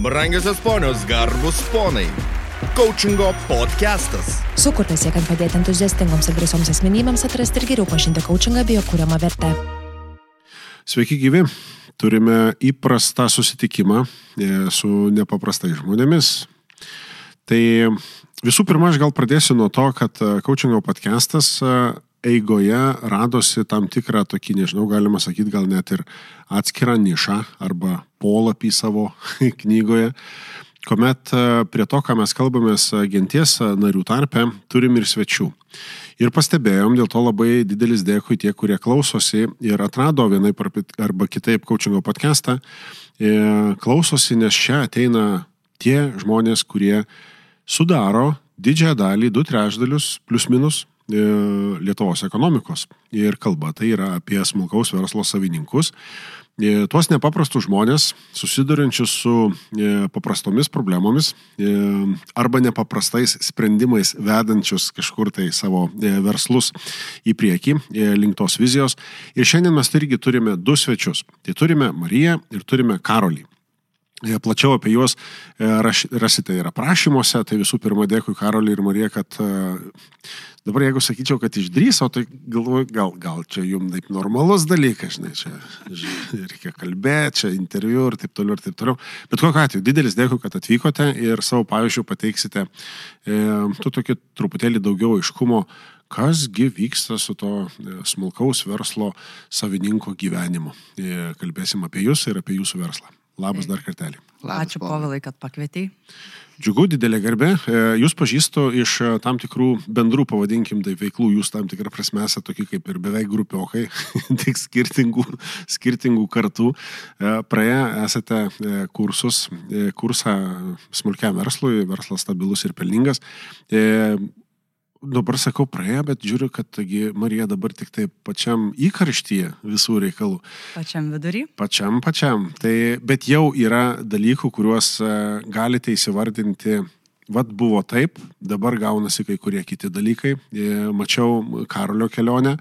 Brangiosios ponios, garbus ponai. Coachingo podcastas. Sukurtas siekiant padėti entuziastingoms ir drąsioms asmenybėms atrasti ir geriau pažinti coachingą bei jo kūriamą vertę. Sveiki gyvi. Turime įprastą susitikimą e, su nepaprastai žmonėmis. Tai visų pirma, aš gal pradėsiu nuo to, kad coachingo podcastas e, eigoje radosi tam tikrą tokį, nežinau, galima sakyti, gal net ir atskirą nišą arba polapį savo knygoje, kuomet e, prie to, ką mes kalbamės genties narių tarpe, turim ir svečių. Ir pastebėjom, dėl to labai didelis dėkui tie, kurie klausosi ir atrado vienai arba kitaip coachingo podcastą, e, klausosi, nes čia ateina tie žmonės, kurie sudaro didžiąją dalį, du trešdalius, plus minus E, Lietuvos ekonomikos. Ir kalba tai yra apie smulkaus verslo savininkus, e, tuos nepaprastus žmonės, susidurinčius su e, paprastomis problemomis arba nepaprastais sprendimais vedančius kažkur tai savo verslus į priekį, link tos vizijos. Ir šiandien mes irgi turime du svečius. Tai turime Mariją ir turime Karolį. Plačiau apie juos rasite ir aprašymuose. Tai visų pirma, dėkui Karoliui ir Marija, kad Dabar jeigu sakyčiau, kad išdryso, tai galvoju, gal, gal čia jums taip normalus dalykas, žinai, čia reikia kalbėti, čia interviu ir taip toliau ir taip toliau. Bet kokiu atveju, didelis dėkui, kad atvykote ir savo pavyzdžių pateiksite e, tu tokį truputėlį daugiau aiškumo, kasgi vyksta su to e, smulkaus verslo savininko gyvenimu. E, kalbėsim apie jūs ir apie jūsų verslą. Labas dar kartelį. Labas, Ačiū Povilai, kad pakvietei. Džiugu, didelė garbė. E, jūs pažįstu iš e, tam tikrų bendrų, pavadinkim, tai veiklų, jūs tam tikrą prasme esate tokie kaip ir beveik grupiokai, tik skirtingų, skirtingų kartų. E, praėję esate kursus, kursą smulkiam verslui, verslas stabilus ir pelningas dabar sakau praėjo, bet žiūriu, kad taigi Marija dabar tik tai pačiam įkarštyje visų reikalų. Pačiam vidury? Pačiam, pačiam. Tai, bet jau yra dalykų, kuriuos e, galite įsivardinti. Vat buvo taip, dabar gaunasi kai kurie kiti dalykai. E, mačiau Karolio kelionę,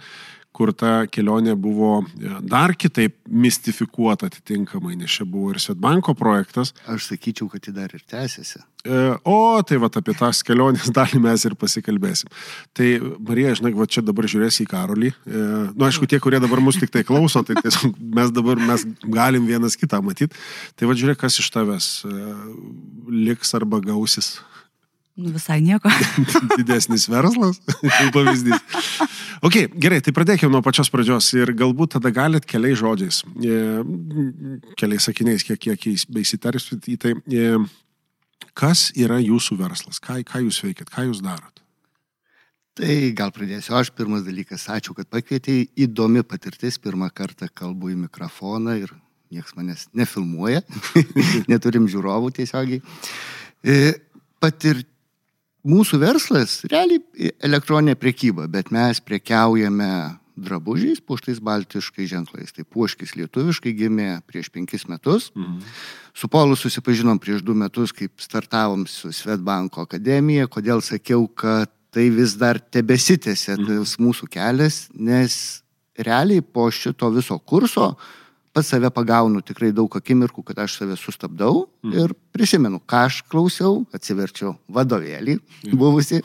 kur ta kelionė buvo e, dar kitaip mistifikuota atitinkamai, nes čia buvo ir Svetbanko projektas. Aš sakyčiau, kad ji dar ir tęsiasi. E, o, tai va apie tas kelionės dalį mes ir pasikalbėsim. Tai, Marija, žinai, va čia dabar žiūrėsi į Karolį. E, nu, aišku, tie, kurie dabar mus tik tai klauso, tai tiesiog mes dabar mes galim vienas kitą matyti. Tai va žiūrėk, kas iš tavęs liks arba gausis. Nu, visai nieko. Didesnis verslas, kaip pavyzdys. Ok, gerai, tai pradėkime nuo pačios pradžios ir galbūt tada galit keliais žodžiais, e, keliais sakiniais, kiek, kiek įsitarsit į tai, e, kas yra jūsų verslas, ką, ką jūs veikiat, ką jūs darot. Tai gal pradėsiu. Aš pirmas dalykas, ačiū, kad pakvietei. Įdomi patirtis, pirmą kartą kalbu į mikrofoną ir niekas manęs nefilmuoja, neturim žiūrovų tiesiogiai. E, patirtis mūsų verslas realiai elektroninė priekyba, bet mes prekiaujame drabužiais, puštais baltiškai ženklais. Tai puoškis lietuviškai gimė prieš penkis metus. Mhm. Su Polu susipažinom prieš du metus, kaip startavom su Svetbanko akademija. Kodėl sakiau, kad tai vis dar tebesitėse mhm. tas mūsų kelias, nes realiai po šito viso kurso pats save pagaunu tikrai daug akimirkų, kad aš save sustabdau mm. ir prisimenu, ką aš klausiau, atsiverčiau vadovėlį mm. buvusi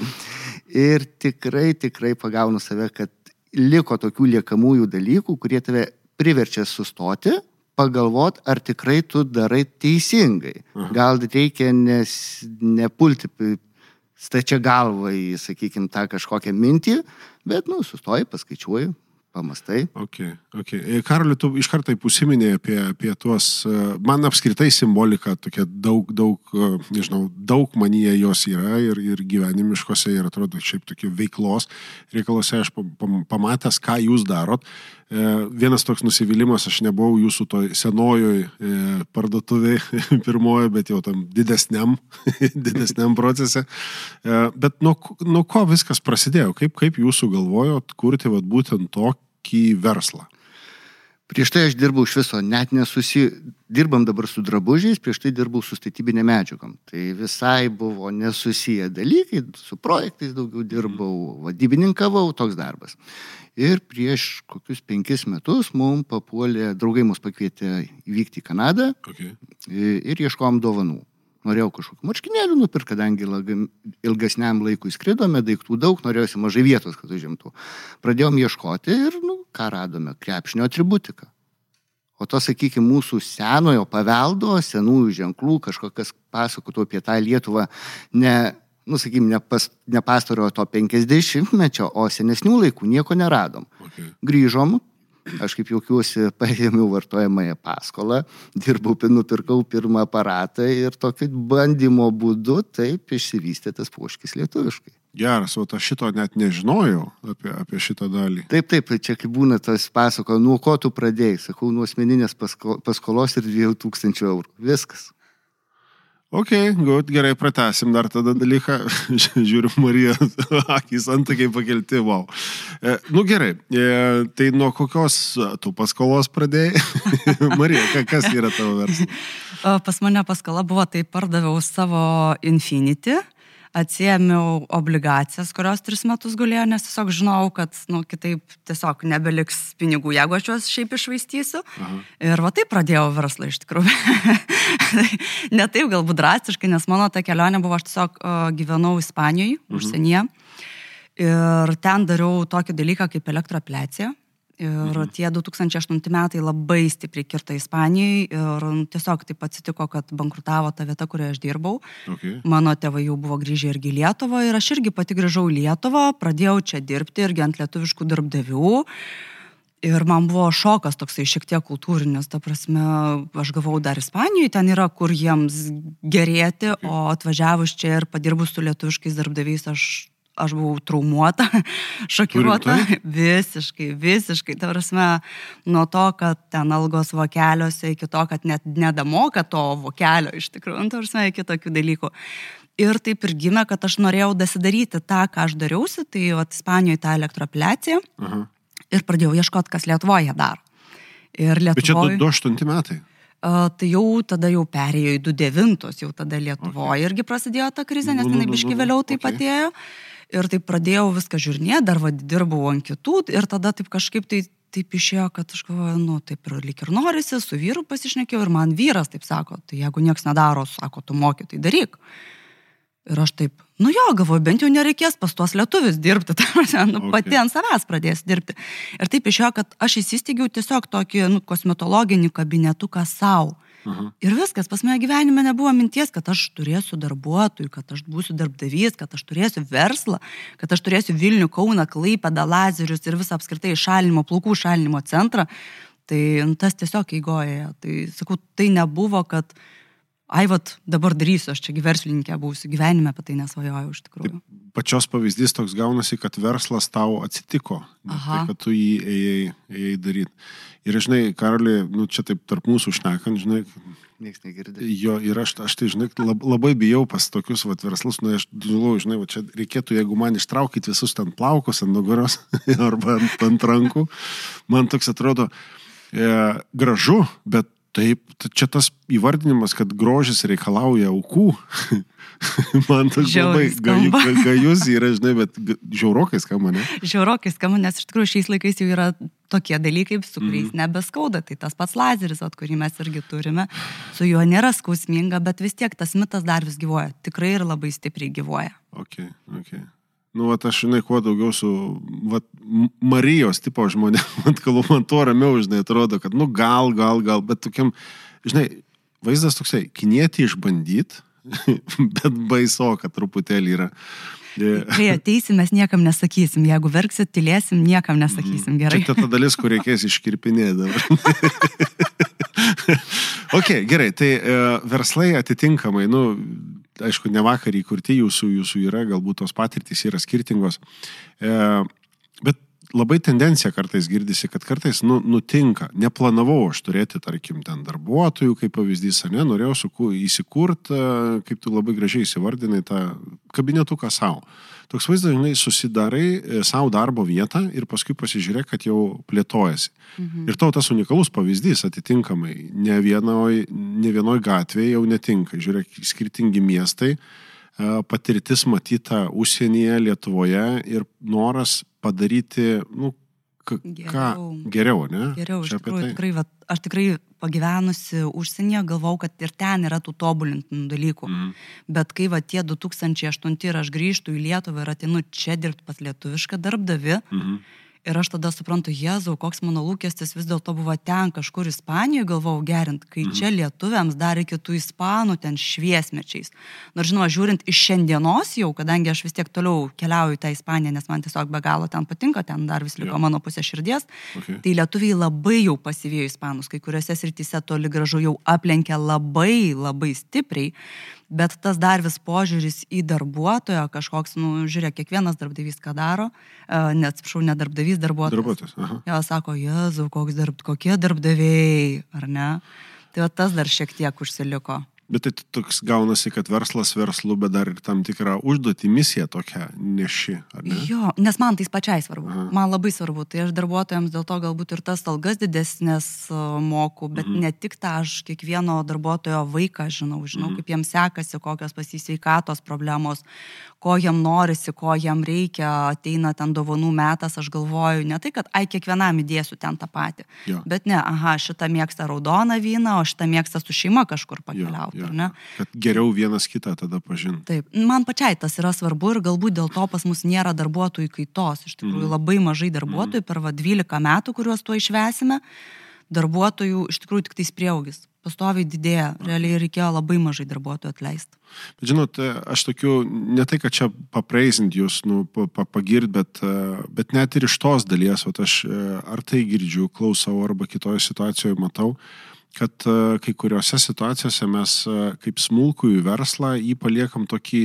ir tikrai, tikrai pagaunu save, kad liko tokių liekamųjų dalykų, kurie tave priverčia sustoti, pagalvot, ar tikrai tu darai teisingai. Aha. Gal reikia nes, nepulti stačia galva į, sakykime, tą kažkokią mintį, bet, nu, sustoji, paskaičiuoji, pamastai. Okay, okay. E, Karoli, tu iš karto užsiminė apie, apie tuos, e, man apskritai simbolika tokia daug, daug, e, nežinau, daug manyje jos yra ir, ir gyvenimiškose ir atrodo šiaip tokie veiklos reikalose aš pamatęs, ką jūs darot. Vienas toks nusivylimas, aš nebuvau jūsų toj senojoj parduotuvėje pirmojo, bet jau tam didesniam, didesniam procese. Bet nuo, nuo ko viskas prasidėjo? Kaip, kaip jūsų galvojot kurti vat, būtent tokį tokį verslą? Prieš tai aš dirbau iš viso, net nesusi... Dirbam dabar su drabužiais, prieš tai dirbau su statybinė medžiagom. Tai visai buvo nesusiję dalykai, su projektais daugiau dirbau, vadybininkavau, toks darbas. Ir prieš kokius penkis metus mums papuolė, draugai mus pakvietė įvykti į Kanadą Okay. ir ieškom dovanų. Norėjau kažkokių marškinėlių nupirkti, kadangi ilgesniam laikui skridome, daiktų daug, norėjusi mažai vietos, kad užimtų. Pradėjom ieškoti ir, nu, ką radome, krepšinio atributiką. O to, sakykime, mūsų senojo paveldo, senųjų ženklų, kažkokias pasakotų apie tą Lietuvą, ne, nu, sakykime, ne, pas, ne pastarojo to 50-mečio, o senesnių laikų nieko neradom. Okay. Grįžom, aš kaip jaukiuosi, paėmiau vartojamąją paskolą, dirbau, pi- nupirkau pirmą aparatą ir tokiu bandymo būdu taip išsivystė tas poškis lietuviškai. Geras, o aš šito net nežinojau apie, apie šitą dalį. Taip, taip, čia kaip būna tas pasako, nuo ko tu pradėjai, sakau, nuo asmeninės pasko, paskolos ir 2000 eurų. Viskas. Ok, gut, gerai, pratesim dar tada dalyką. Žiūriu, Marija, akis antakiai pakelti, wow. E, nu gerai, e, tai nuo kokios e, tu paskolos pradėjai? Marija, ka- kas yra tavo verslas? Pas mane paskola buvo, tai pardaviau savo Infinity, atsiemiau obligacijas, kurios tris metus gulėjo, nes tiesiog žinau, kad nu, kitaip tiesiog nebeliks pinigų, jeigu aš juos šiaip išvaistysiu. Aha. Ir va taip pradėjau verslą iš tikrųjų. ne taip galbūt drastiškai, nes mano ta kelionė buvo, aš tiesiog uh, gyvenau Ispanijoje, mhm. užsienyje. Ir ten dariau tokį dalyką kaip elektroapliacija. Ir mhm. tie 2008 metai labai stipriai kirta Ispanijai ir tiesiog taip atsitiko, kad bankrutavo ta vieta, kurioje aš dirbau. Okay. Mano tėvai jau buvo grįžę irgi į Lietuvą ir aš irgi pati grįžau į Lietuvą, pradėjau čia dirbti irgi ant lietuviškų darbdavių. Ir man buvo šokas toksai šiek tiek kultūrinis, ta prasme, aš gavau dar Ispanijoje, ten yra kur jiems gerėti, o atvažiavus čia ir padirbus su lietuviškais darbdaviais, aš, aš buvau traumuota, šokiruota. Visiškai, visiškai. Ta prasme, nuo to, kad ten algos vokeliuose, iki to, kad net nedamoka to vokelio iš tikrųjų, nu, ta prasme, iki tokių dalykų. Ir taip ir gimė, kad aš norėjau dasidaryti tą, ką aš dariausi, tai va, Ispanijoje tą elektroapliaciją Aha. ir pradėjau ieškoti, kas Lietuvoje dar. Ir Bet čia Lietuvoje... 28 metai. Tai jau tada jau perėjo į 29, jau tada Lietuvoje okay. irgi prasidėjo ta krizė, nes Nu, nu, jinai nu, biški nu, vėliau okay. taip atėjo. Ir taip pradėjau viską žiūrinėti, dar vad dirbau ant kitų ir tada taip kažkaip tai taip išėjo, kad aš galvoju, nu taip ir lik ir norisi, su vyru pasišnekėjau ir man vyras taip sako, tai jeigu niekas nedaro, sako, tu moki, tai daryk. Ir aš taip, nu jo, galvoju, bent jau nereikės pas tuos lietuvius dirbti, tai nu, Okay. pati ant savęs pradės dirbti. Ir taip išėjo, kad aš įsisteigiau tiesiog tokį nu, kosmetologinį kabinetuką savo. Aha. Ir viskas, pas mane gyvenime nebuvo minties, kad aš turėsiu darbuotojų, kad aš būsiu darbdavys, kad aš turėsiu verslą, kad aš turėsiu Vilnių, Kauną, Klaipėdą, Lazerius ir visą apskritai šalinimo, plaukų šalinimo centrą. Tai nu, tas tiesiog įgoja. Tai sakau, tai nebuvo, kad, ai, vat, dabar darysiu, aš čia verslininkė būsiu, gyvenime apie tai nesvajojau iš tikrųjų. Pačios pavyzdys toks gaunasi, kad verslas tau atsitiko. Tai, kad tu jį ėjai, ėjai daryti. Ir žinai, Karoli, nu čia taip tarp mūsų šnekant, žinai, Niekas negirdė. Jo, ir aš, aš tai, žinai, lab, labai bijau pas tokius vat, verslus, nu, aš žinau, žinai, va, čia reikėtų, jeigu man ištraukit visus ten plaukus ant nugaros arba ant, ant rankų, man toks atrodo e, gražu, bet taip, čia tas įvardinimas, kad grožis reikalauja aukų, man toks labai Žiauriai gaju, skamba. ga- gajus yra, žinai, bet žiaurokai skamba, ne? Žiaurokai skamba, nes iš tikrųjų šiais laikais jau yra tokie dalykai, su kuriais Mhm. mm. nebeskauda. Tai tas pats lazeris, at kurį mes irgi turime, su juo nėra skausminga, bet vis tiek tas mitas dar vis gyvoja. Tikrai ir labai stipriai gyvoja. Ok, ok. Nu, va, aš, žinai, kuo daugiau su va, Marijos tipo žmonėm, kalbu, man tuo ramiau, žinai, atrodo, kad, nu, gal, gal, gal, bet tokiam, žinai, vaizdas toksai, kinėti išbandyt, bet baiso, kad truputėlį yra. E, Kai ateisim, mes niekam nesakysim. Jeigu verksit, tylėsim, niekam nesakysim. Gerai. Čia ta dalis, kur reikės iškirpinėti dabar. ok, gerai, tai e, verslai atitinkamai, nu, aišku, ne vakar įkurti jūsų, jūsų yra, galbūt tos patirtys yra skirtingos. E, bet labai tendencija kartais girdisi, kad kartais nu, nutinka, neplanavau aš turėti, tarkim, ten darbuotojų, kaip pavyzdys, ne, norėjau suku, įsikurti, kaip tu labai gražiai įsivardinai, tą kabinetuką savo. Toks vaizdas, žinai, susidarai e, savo darbo vietą ir paskui pasižiūrėk, kad jau plėtojasi. Mhm. Ir tau tas unikalus pavyzdys atitinkamai, ne vienoj, ne vienoj gatvėje jau netinka. Žiūrėk, skirtingi miestai, e, patirtis matyta užsienyje, Lietuvoje ir noras padaryti, nu, ką geriau, geriau ne? Geriau, iš tikrųjų, tai? tikrai, va, aš tikrai pagyvenusi užsienyje galvau, kad ir ten yra tų tobulintinų dalykų. Mm. Bet kai va tie 2008 ir aš grįžtu į Lietuvą ir atinu čia dirbti pas lietuvišką darbdavi, mm -hmm Ir aš tada suprantu, Jėzau, koks mano lūkestis vis dėlto buvo ten kažkur Ispanijoje, galvau gerint, kai mhm. čia lietuviams dar iki tų ispanų ten šviesmečiais. Nors žinoma, žiūrint iš šiandienos jau, kadangi aš vis tiek toliau keliauju tą Ispaniją, nes man tiesiog be galo ten patinka, ten dar vis liko ja. mano pusė širdies, okay. tai lietuviai labai jau pasivėjo ispanus, kai kuriuose srityse toli gražu jau aplenkia labai labai stipriai bet tas dar vis požiūris į darbuotoją kažkoks, nu, žiūrėk, kiekvienas darbdavys ką daro, e, neatsiprašau, ne darbdavys, darbuotojas. Darbuotojas, aha. Jo, sako, Jėzau, darb, kokie darbdaviai, ar ne? Tai va, tas dar šiek tiek užsiliko. Bet tai toks gaunasi, kad verslas verslu, bet dar ir tam tikrą užduotį, misiją tokią neši. Ne? Jo, nes man tai pačiai svarbu. Aha. Man labai svarbu. Tai aš darbuotojams dėl to galbūt ir tas algas didesnės moku, bet mhm. ne tik tą aš kiekvieno darbuotojo vaiką žinau, žinau, mhm. kaip jiems sekasi, kokios pasisveikatos problemos, ko jam norisi, ko jam reikia, ateina ten dovanų metas, aš galvoju, ne tai, kad ai kiekvienam įdėsiu ten tą patį, jo. bet ne, aha, šitą mėgsta raudoną vyną, o šitą mėgsta su šeima kažkur pakeliauti ja, ja. Kad geriau vienas kitą tada pažinti. Taip, man pačiai tas yra svarbu ir galbūt dėl to pas mus nėra darbuotojų kaitos. Iš tikrųjų, mm. labai mažai darbuotojų mm. per va, 12 metų, kuriuos tuo išvesime, darbuotojų iš tikrųjų tik tais prieaugis. Pastoviai didėja, realiai reikėjo labai mažai darbuotojų atleisti. Bet žinot, aš tokiu, ne tai, kad čia papreizint jūs, nu, pagirt, bet, bet net ir iš tos dalies, o aš ar tai girdžiu, klausau, arba kitoje situacijoje matau, kad e, kai kuriuose situacijose mes e, kaip smulkųjų verslą jį paliekam tokį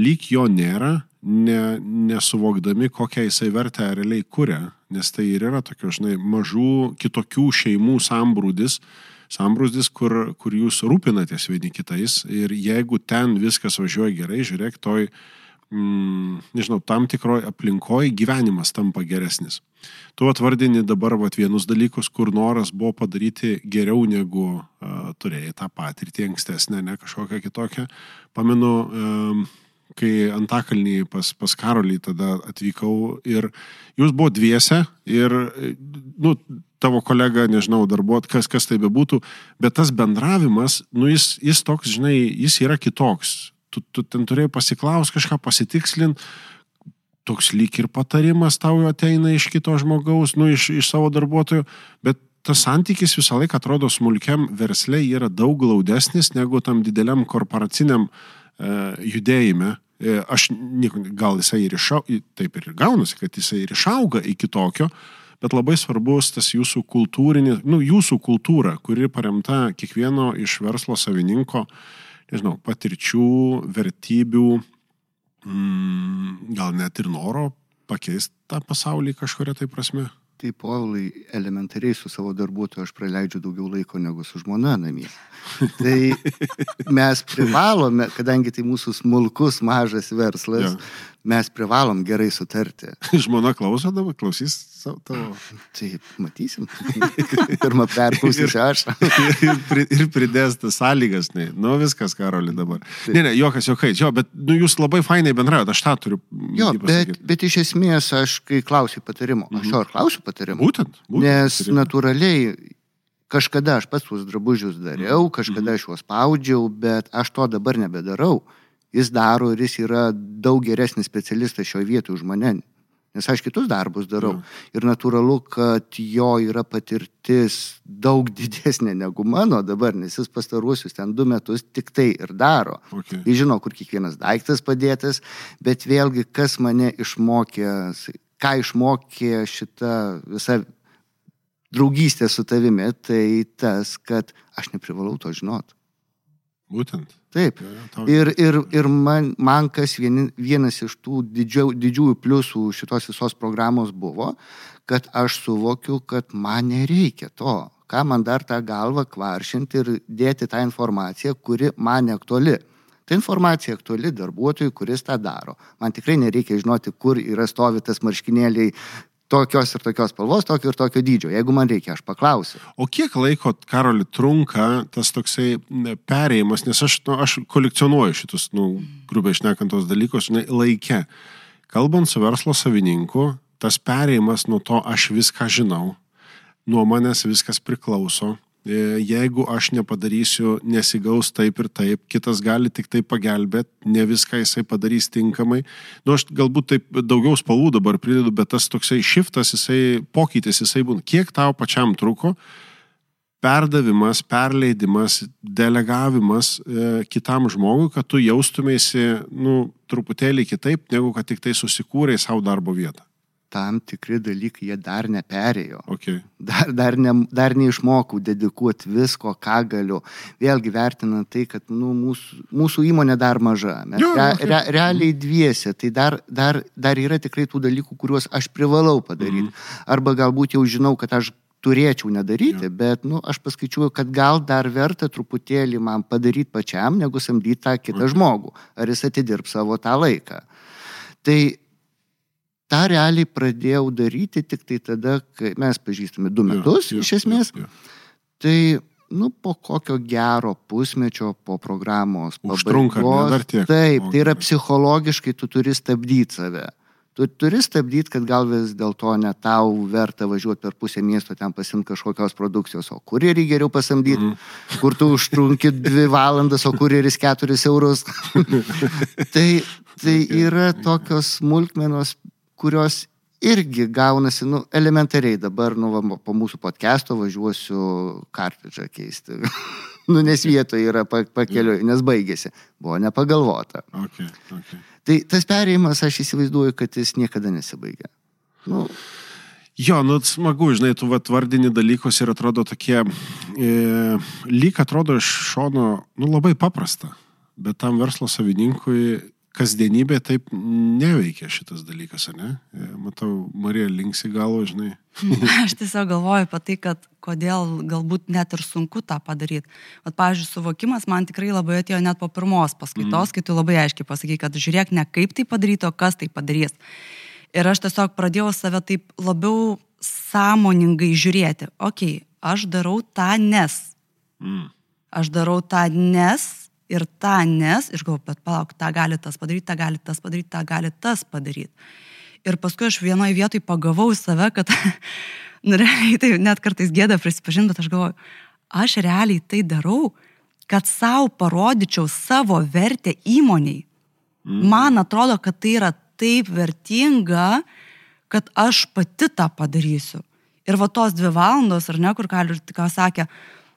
lyg jo nėra, ne, nesuvokdami, kokią jisai vertę realiai kuria, nes tai ir yra tokių, žinai, mažų kitokių šeimų sambrūdis, sambrūdis, kur, kur jūs rūpinatės vieni kitais ir jeigu ten viskas važiuoja gerai, žiūrėk, toj mm, nežinau, tam tikroje aplinkoje gyvenimas tampa geresnis. Tu atvardini dabar vat, vienus dalykus, kur noras buvo padaryti geriau negu uh, turėjai tą patirtį ankstesnę, ne kažkokią kitokią. Pamenu, um, kai Antakalnį pas, pas Karolį tada atvykau ir jūs buvo dviese ir, nu, tavo kolega, nežinau, darbuot, kas, kas tai bebūtų, bet tas bendravimas, nu, jis, jis toks, žinai, jis yra kitoks. Tu, tu ten turėjai pasiklausti kažką, pasitikslint, toks lyg ir patarimas tau ateina iš kito žmogaus, nu, iš, iš savo darbuotojų, bet tas santykis visą laiką atrodo smulkiam verslė yra daug glaudesnis negu tam dideliam korporaciniam e, judėjime. E, aš, gal jisai ir išauga, taip ir gaunasi, kad jisai ir išauga iki tokio, bet labai svarbus tas jūsų kultūrinė, nu, jūsų kultūra, kuri paremta kiekvieno iš verslo savininko nežinau, patirčių, vertybių, mm, gal net ir noro pakeisti tą pasaulį kažkuria tai prasme? Tai Povilai, elementariai su savo darbuotoju aš praleidžiu daugiau laiko negu su žmona namie. Tai mes privalome, kadangi tai mūsų smulkus mažas verslas, ja mes privalom gerai sutarti. Žmona klauso dabar, klausys tavo. Taip, matysim. Pirmą perklausysiu aš. ir, pri, ir pridės tas sąlygas, ne. Nu, viskas, Karoli, dabar. Taip. Ne, ne, jokas, jokai. Jo, bet nu, jūs labai fainai bendraujate, aš tą turiu. Jo, bet, bet iš esmės aš, kai klausiu patarimo, aš mhm. jo ir klausiu patarimo. Būtent. būtent nes patarimo. natūraliai kažkada aš pats tuos drabužius dariau, mhm. kažkada aš juos spaudžiau, bet aš to dabar nebedarau jis daro ir jis yra daug geresnis specialistas šioje vietoje už mane. Nes aš kitus darbus darau. Ja. Ir natūralu, kad jo yra patirtis daug didesnė negu mano dabar, nes jis pastaruosius ten du metus tik tai ir daro. Okay. Jis žino, kur kiekvienas daiktas padėtas, bet vėlgi, kas mane išmokė, ką išmokė šita visa draugystė su tavimi, tai tas, kad aš neprivalau to žinot. Būtent. Taip. Jo, jo, Ir, ir, ir man, man kas vieni, vienas iš tų didžiau, didžiųjų pliusų šitos visos programos buvo, kad aš suvokiu, kad man nereikia to. Ką man dar tą galvą kvaršinti ir dėti tą informaciją, kuri man neaktuali. Ta informacija aktuali darbuotojui, kuris tą daro. Man tikrai nereikia žinoti, kur yra stovitas marškinėliai tokios ir tokios spalvos, tokio ir tokio dydžio. Jeigu man reikia, aš paklausiu. O kiek laiko, Karoli, trunka tas toksai perėjimas, nes aš, nu, aš kolekcionuoju šitus, nu, grubiai išnekant tos dalykus, žinai, laike. Kalbant su verslo savininku, tas perėjimas nuo to aš viską žinau, nuo manęs viskas priklauso. E, Jeigu aš nepadarysiu, nesigaus taip ir taip, kitas gali tik tai pagelbėti, ne viską jisai padarys tinkamai. Nu, aš galbūt taip daugiau spalvų dabar pridedu, bet tas toksai šiftas, jisai pokytis, jisai būna. Kiek tau pačiam truko perdavimas, perleidimas, delegavimas e, kitam žmogui, kad tu jaustumėsi, nu, truputėlį kitaip, negu kad tik tai susikūrei savo darbo vietą. Tam tikri dalykai jie dar neperėjo. Okay. Dar, dar, ne, dar neišmokau dedikuoti visko, ką galiu. Vėlgi vertinant tai, kad nu, mūsų, mūsų įmonė dar maža. Mes Jo, re, okay. re, realiai dviese. Tai dar, dar, dar yra tikrai tų dalykų, kuriuos aš privalau padaryti. Mhm. Arba galbūt jau žinau, kad aš turėčiau nedaryti, Jo. bet nu, aš paskaičiuoju, kad gal dar verta truputėlį man padaryti pačiam, negu samdyti tą kitą Mhm. žmogų. Ar jis atidirb savo tą laiką. Tai tą realiai pradėjau daryti tik tai tada, kai mes pažįstame du metus, Jo, jo, iš esmės. jo, jo. Tai, nu, po kokio gero pusmečio po programos. Užtrunka, ne, dar tiek? Taip, tai yra psichologiškai tu turi stabdyti save. Tu turi stabdyti, kad gal vis dėlto ne tau verta važiuoti per pusę miesto ten pasimti kažkokios produkcijos, o kurjerį geriau pasamdyti, Mhm. kur tu užtrunki dvi valandas, o kurjeris keturis eurus. tai, tai yra tokios smulkmenos, kurios irgi gaunasi, nu, elementariai dabar, nu, va, po mūsų podcast'o važiuosiu kartridžą keisti. nu, nes vietoje yra pa- pakeliui, nes baigėsi. Buvo nepagalvota. Okay, okay. Tai tas perėjimas, aš įsivaizduoju, kad jis niekada nesibaigia. Nu, Jo, nu smagu, žinai, tu vardini dalykus ir atrodo tokie, e, lyg atrodo iš šono, nu labai paprasta, bet tam verslo savininkui kasdienybė taip neveikia šitas dalykas, ne? E, Matau, Marija linksi galvo, žinai. Aš tiesiog galvoju apie tai, kad kodėl galbūt net ir sunku tą padaryti. Vat, pavyzdžiui, suvokimas man tikrai labai atėjo net po pirmos paskaitos, mm. kai tu labai aiškiai pasakai, kad žiūrėk ne kaip tai padaryti, o kas tai padarys. Ir aš tiesiog pradėjau save taip labiau sąmoningai žiūrėti. Ok, aš darau tą nes. Mm. Aš darau tą nes ir tą nes. Ir galvoju, bet palauk, tą gali tas padaryti, tą gali tas padaryti, tą gali tas padaryti. Ir paskui aš vienoje vietoje pagavau save, kad, nu, realiai tai net kartais gėda prisipažinti, bet aš galvoju, aš realiai tai darau, kad savo parodyčiau savo vertę įmoniai. Man atrodo, kad tai yra taip vertinga, kad aš pati tą padarysiu. Ir va tos dvi valandos, ar ne, kur gali ir tik ką sakė,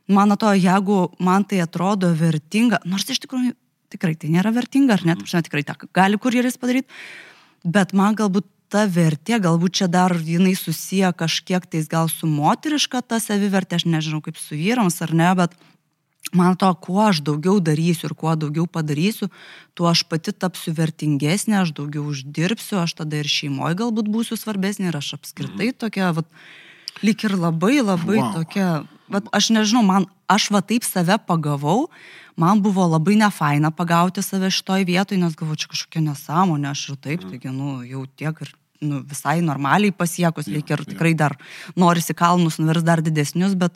man atrodo, jeigu man tai atrodo vertinga, nors iš tikrųjų tikrai tai nėra vertinga, ar net, žinai, tikrai tą gali kurjeris padaryti, bet man galbūt ta vertė, galbūt čia dar jinai susiję kažkiek tais gal su moteriška ta savivertė, aš nežinau kaip su vyrams ar ne, bet man to, kuo aš daugiau darysiu ir kuo daugiau padarysiu, tuo aš pati tapsiu vertingesnė, aš daugiau uždirbsiu, aš tada ir šeimoje galbūt būsiu svarbesnė ir aš apskritai tokia, vat, lyg ir labai labai wow. tokia, vat, aš nežinau, man, aš va taip save pagavau, man buvo labai nefaina pagauti save šitoj vietoj, nes galvoju, čia kažkokia nesąmonė, aš ir taip, taigi, nu, jau tiek ir nu, visai normaliai pasiekus, Jo, reikia ir jo. tikrai dar norisi kalnus nuvers dar didesnius, bet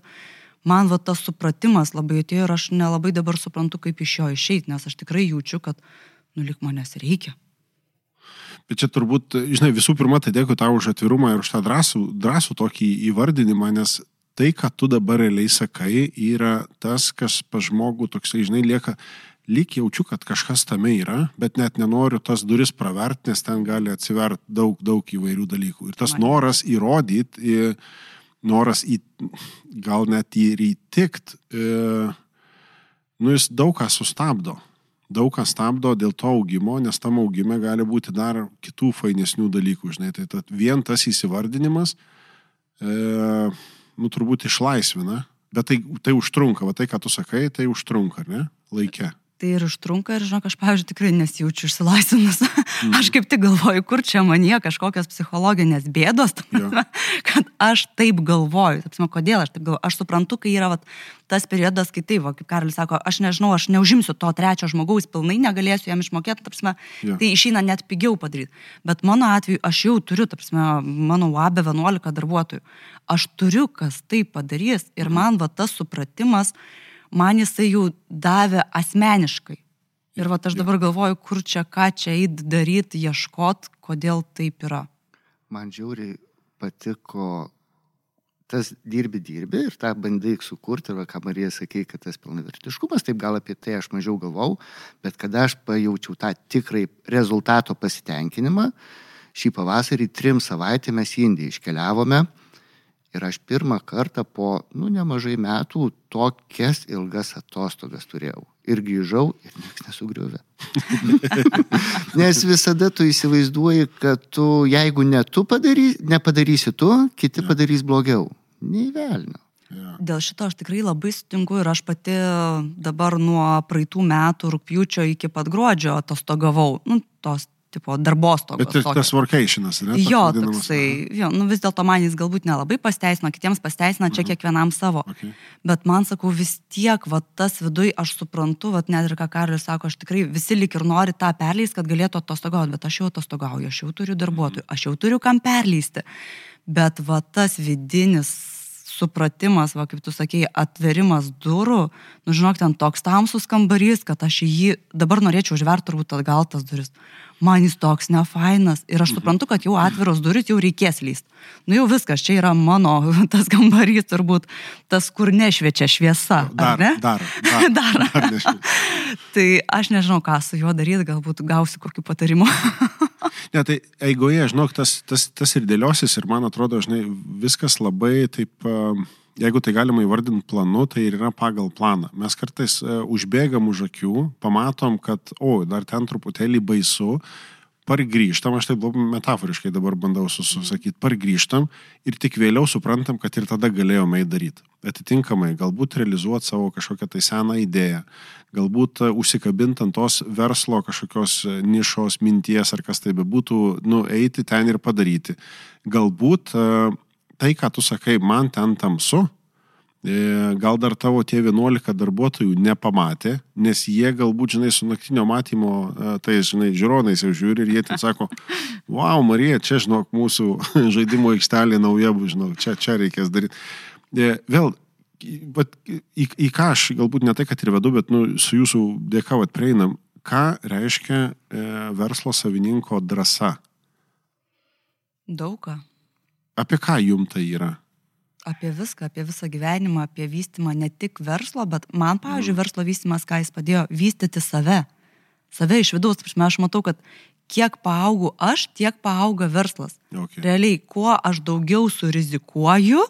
man va tas supratimas labai atėjo ir aš nelabai dabar suprantu, kaip iš jo išeiti, nes aš tikrai jaučiu, kad, nu, lik manęs reikia. Bet čia turbūt, žinai, visų pirma, tai dėkui tau už atvirumą ir už tą drąsų, drąsų tokį įvardinimą, nes tai, ką tu dabar realiai sakai, yra tas, kas pa žmogų toksai, žinai, lieka, lyg jaučiu, kad kažkas tame yra, bet net nenoriu tas duris pravert, nes ten gali atsiverti daug, daug įvairių dalykų. Ir tas Man- noras įrodyti, noras į, gal net ir įtikt, nu jis daug ką sustabdo. Daug ką stabdo dėl to augimo, nes tam augime gali būti dar kitų fainesnių dalykų, žinai. Tai tad vien tas įsivardinimas, e, nu turbūt išlaisvina, bet tai, tai užtrunka, va tai, ką tu sakai, tai užtrunka, ne? laikė. Tai ir užtrunka ir, žinok, aš, pavyzdžiui, tikrai nesijaučiu išsilaisvinus. Mm. Aš kaip tik galvoju, kur čia manie kažkokios psichologinės bėdos, prasme, kad aš taip galvoju. Tapsime, kodėl aš taip galvoju? Aš suprantu, kai yra vat, tas periodas, kai tai, va, kaip Karolis sako, aš nežinau, aš neužimsiu to trečio žmogaus, pilnai negalėsiu jam išmokėti, tapsime, Jo. tai išeina net pigiau padaryti. Bet mano atveju aš jau turiu, tapsime, mano UAB 11 darbuotojų. Aš turiu, kas tai padarys ir man va tas supratimas, man jisai jau davė asmeniškai. Ir va aš dabar galvoju, kur čia, ką čia eit daryti, ieškot, kodėl taip yra. Man žiauriai patiko tas dirbi, dirbi ir tą bandai sukurti, ir va, ką Marija sakė, kad tas pilnavertiškumas, taip gal apie tai aš mažiau galvau, bet kada aš pajaučiau tą tikrai rezultato pasitenkinimą, šį pavasarį trim savaitę mes į Indiją iškeliavome ir aš pirmą kartą po, nu, nemažai metų tokias ilgas atostogas turėjau. Ir grįžau ir niekas nesugriuvė. Nes visada tu įsivaizduoji, kad tu, jeigu ne tu padary, nepadarysi tu, kiti padarys blogiau. Neįvelnio. Ja. Dėl šito aš tikrai labai sutinku ir aš pati dabar nuo praeitų metų rūpjūčio iki pat gruodžio atostogavau, nu, tos tipo darbostogos. Bet tokios. tas workationas, ne? Jo, toksai, jo, nu vis dėlto man jis galbūt nelabai pasteisino, kitiems pasteisina, čia kiekvienam savo. Okay. Bet man sakau, vis tiek, va tas viduj, aš suprantu, va net ir ką Karolis sako, aš tikrai visi lik ir nori tą perleisti, kad galėtų atostogauti, bet aš jau atostogauju, aš jau turiu darbuotojų, aš jau turiu kam perleisti. Bet va tas vidinis supratimas, va kaip tu sakėjai, atverimas durų, nu žinok, ten toks tamsus kambarys, kad aš jį dabar norėčiau užverti turbūt atgal tas duris. Man jis toks nefainas ir aš suprantu, kad jau atviros duris jau reikės lyst. Nu jau viskas, čia yra mano tas kambarys turbūt, tas, kur nešviečia šviesa. Dar, ar ne? dar, dar, Dar. dar nežinau. Tai aš nežinau, ką su juo daryti, galbūt gausiu kokiu patarimu. Ne, tai eigoje, žinok, tas, tas, tas ir dėliosis ir man atrodo, žinai, viskas labai taip, um, jeigu tai galima įvardinti planu, tai ir yra pagal planą. Mes kartais uh, užbėgam už akių, pamatom, kad, o, dar ten truputėlį baisu, pargrįžtam, aš taip metaforiškai dabar bandau susakyti, pargrįžtam ir tik vėliau suprantam, kad ir tada galėjome eiti daryti. Atitinkamai, galbūt realizuoti savo kažkokią tai seną idėją, galbūt e, užsikabinti ant tos verslo kažkokios e, nišos, minties ar kas tai bebūtų, nu, eiti ten ir padaryti. Galbūt e, tai, ką tu sakai, man ten tamsu, E, gal dar tavo tie 11 darbuotojų nepamatė, nes jie galbūt, žinai, su naktinio matymo, tai, žinai, žiūronais jau žiūri ir jie ten sako, wow, Marija, čia, žinok, mūsų žaidimo aikštelė nauja, žinok, čia, čia reikės daryti. E, Vėl, vat, į, į ką aš galbūt ne tai, kad ir vedu, bet nu, su jūsų dėka vat, prieinam, ką reiškia verslo savininko drąsa? Daugą. Apie ką jum tai yra? Apie viską, apie visą gyvenimą, apie vystimą ne tik verslo, bet man, pavyzdžiui, verslo vystimas, ką jis padėjo, vystyti save. Save iš vidaus, aš matau, kad kiek paaugau aš, tiek paauga verslas. Okay. Realiai, kuo aš daugiau surizikuoju,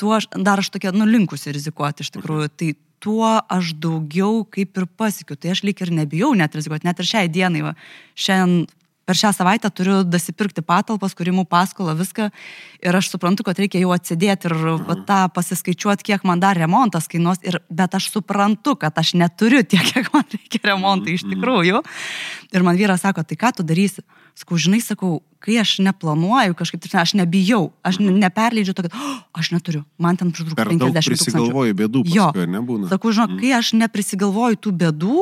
tuo aš, dar aš tokia, nu, linkusi rizikuoti iš tikrųjų, tai tuo aš daugiau kaip ir pasikiu. Tai aš lyg ir nebijau net rizikuoti, net ir šiai dienai. Va. Šiandien per šią savaitę turiu dasipirkti patalpas, kūrimų paskolą, viską. Ir aš suprantu, kad reikia jau atsidėti ir va, tą pasiskaičiuoti, kiek man dar remontas kainuos. Ir, bet aš suprantu, kad aš neturiu tiek, kiek man reikia remontai iš tikrųjų. Ir man vyras sako, tai ką tu darysi? Sakau, žinai, sakau, kai aš neplanuoju kažkaip, tai aš nebijau, aš ne- neperleidžiu to, kad oh, aš neturiu, man ten pritrūks Per daug 50 tūkstančių. prisigalvoji bėdų, Jo. paskui, ar nebūna? Sakau, žinok, kai aš neprisigalvoju tų bėdų,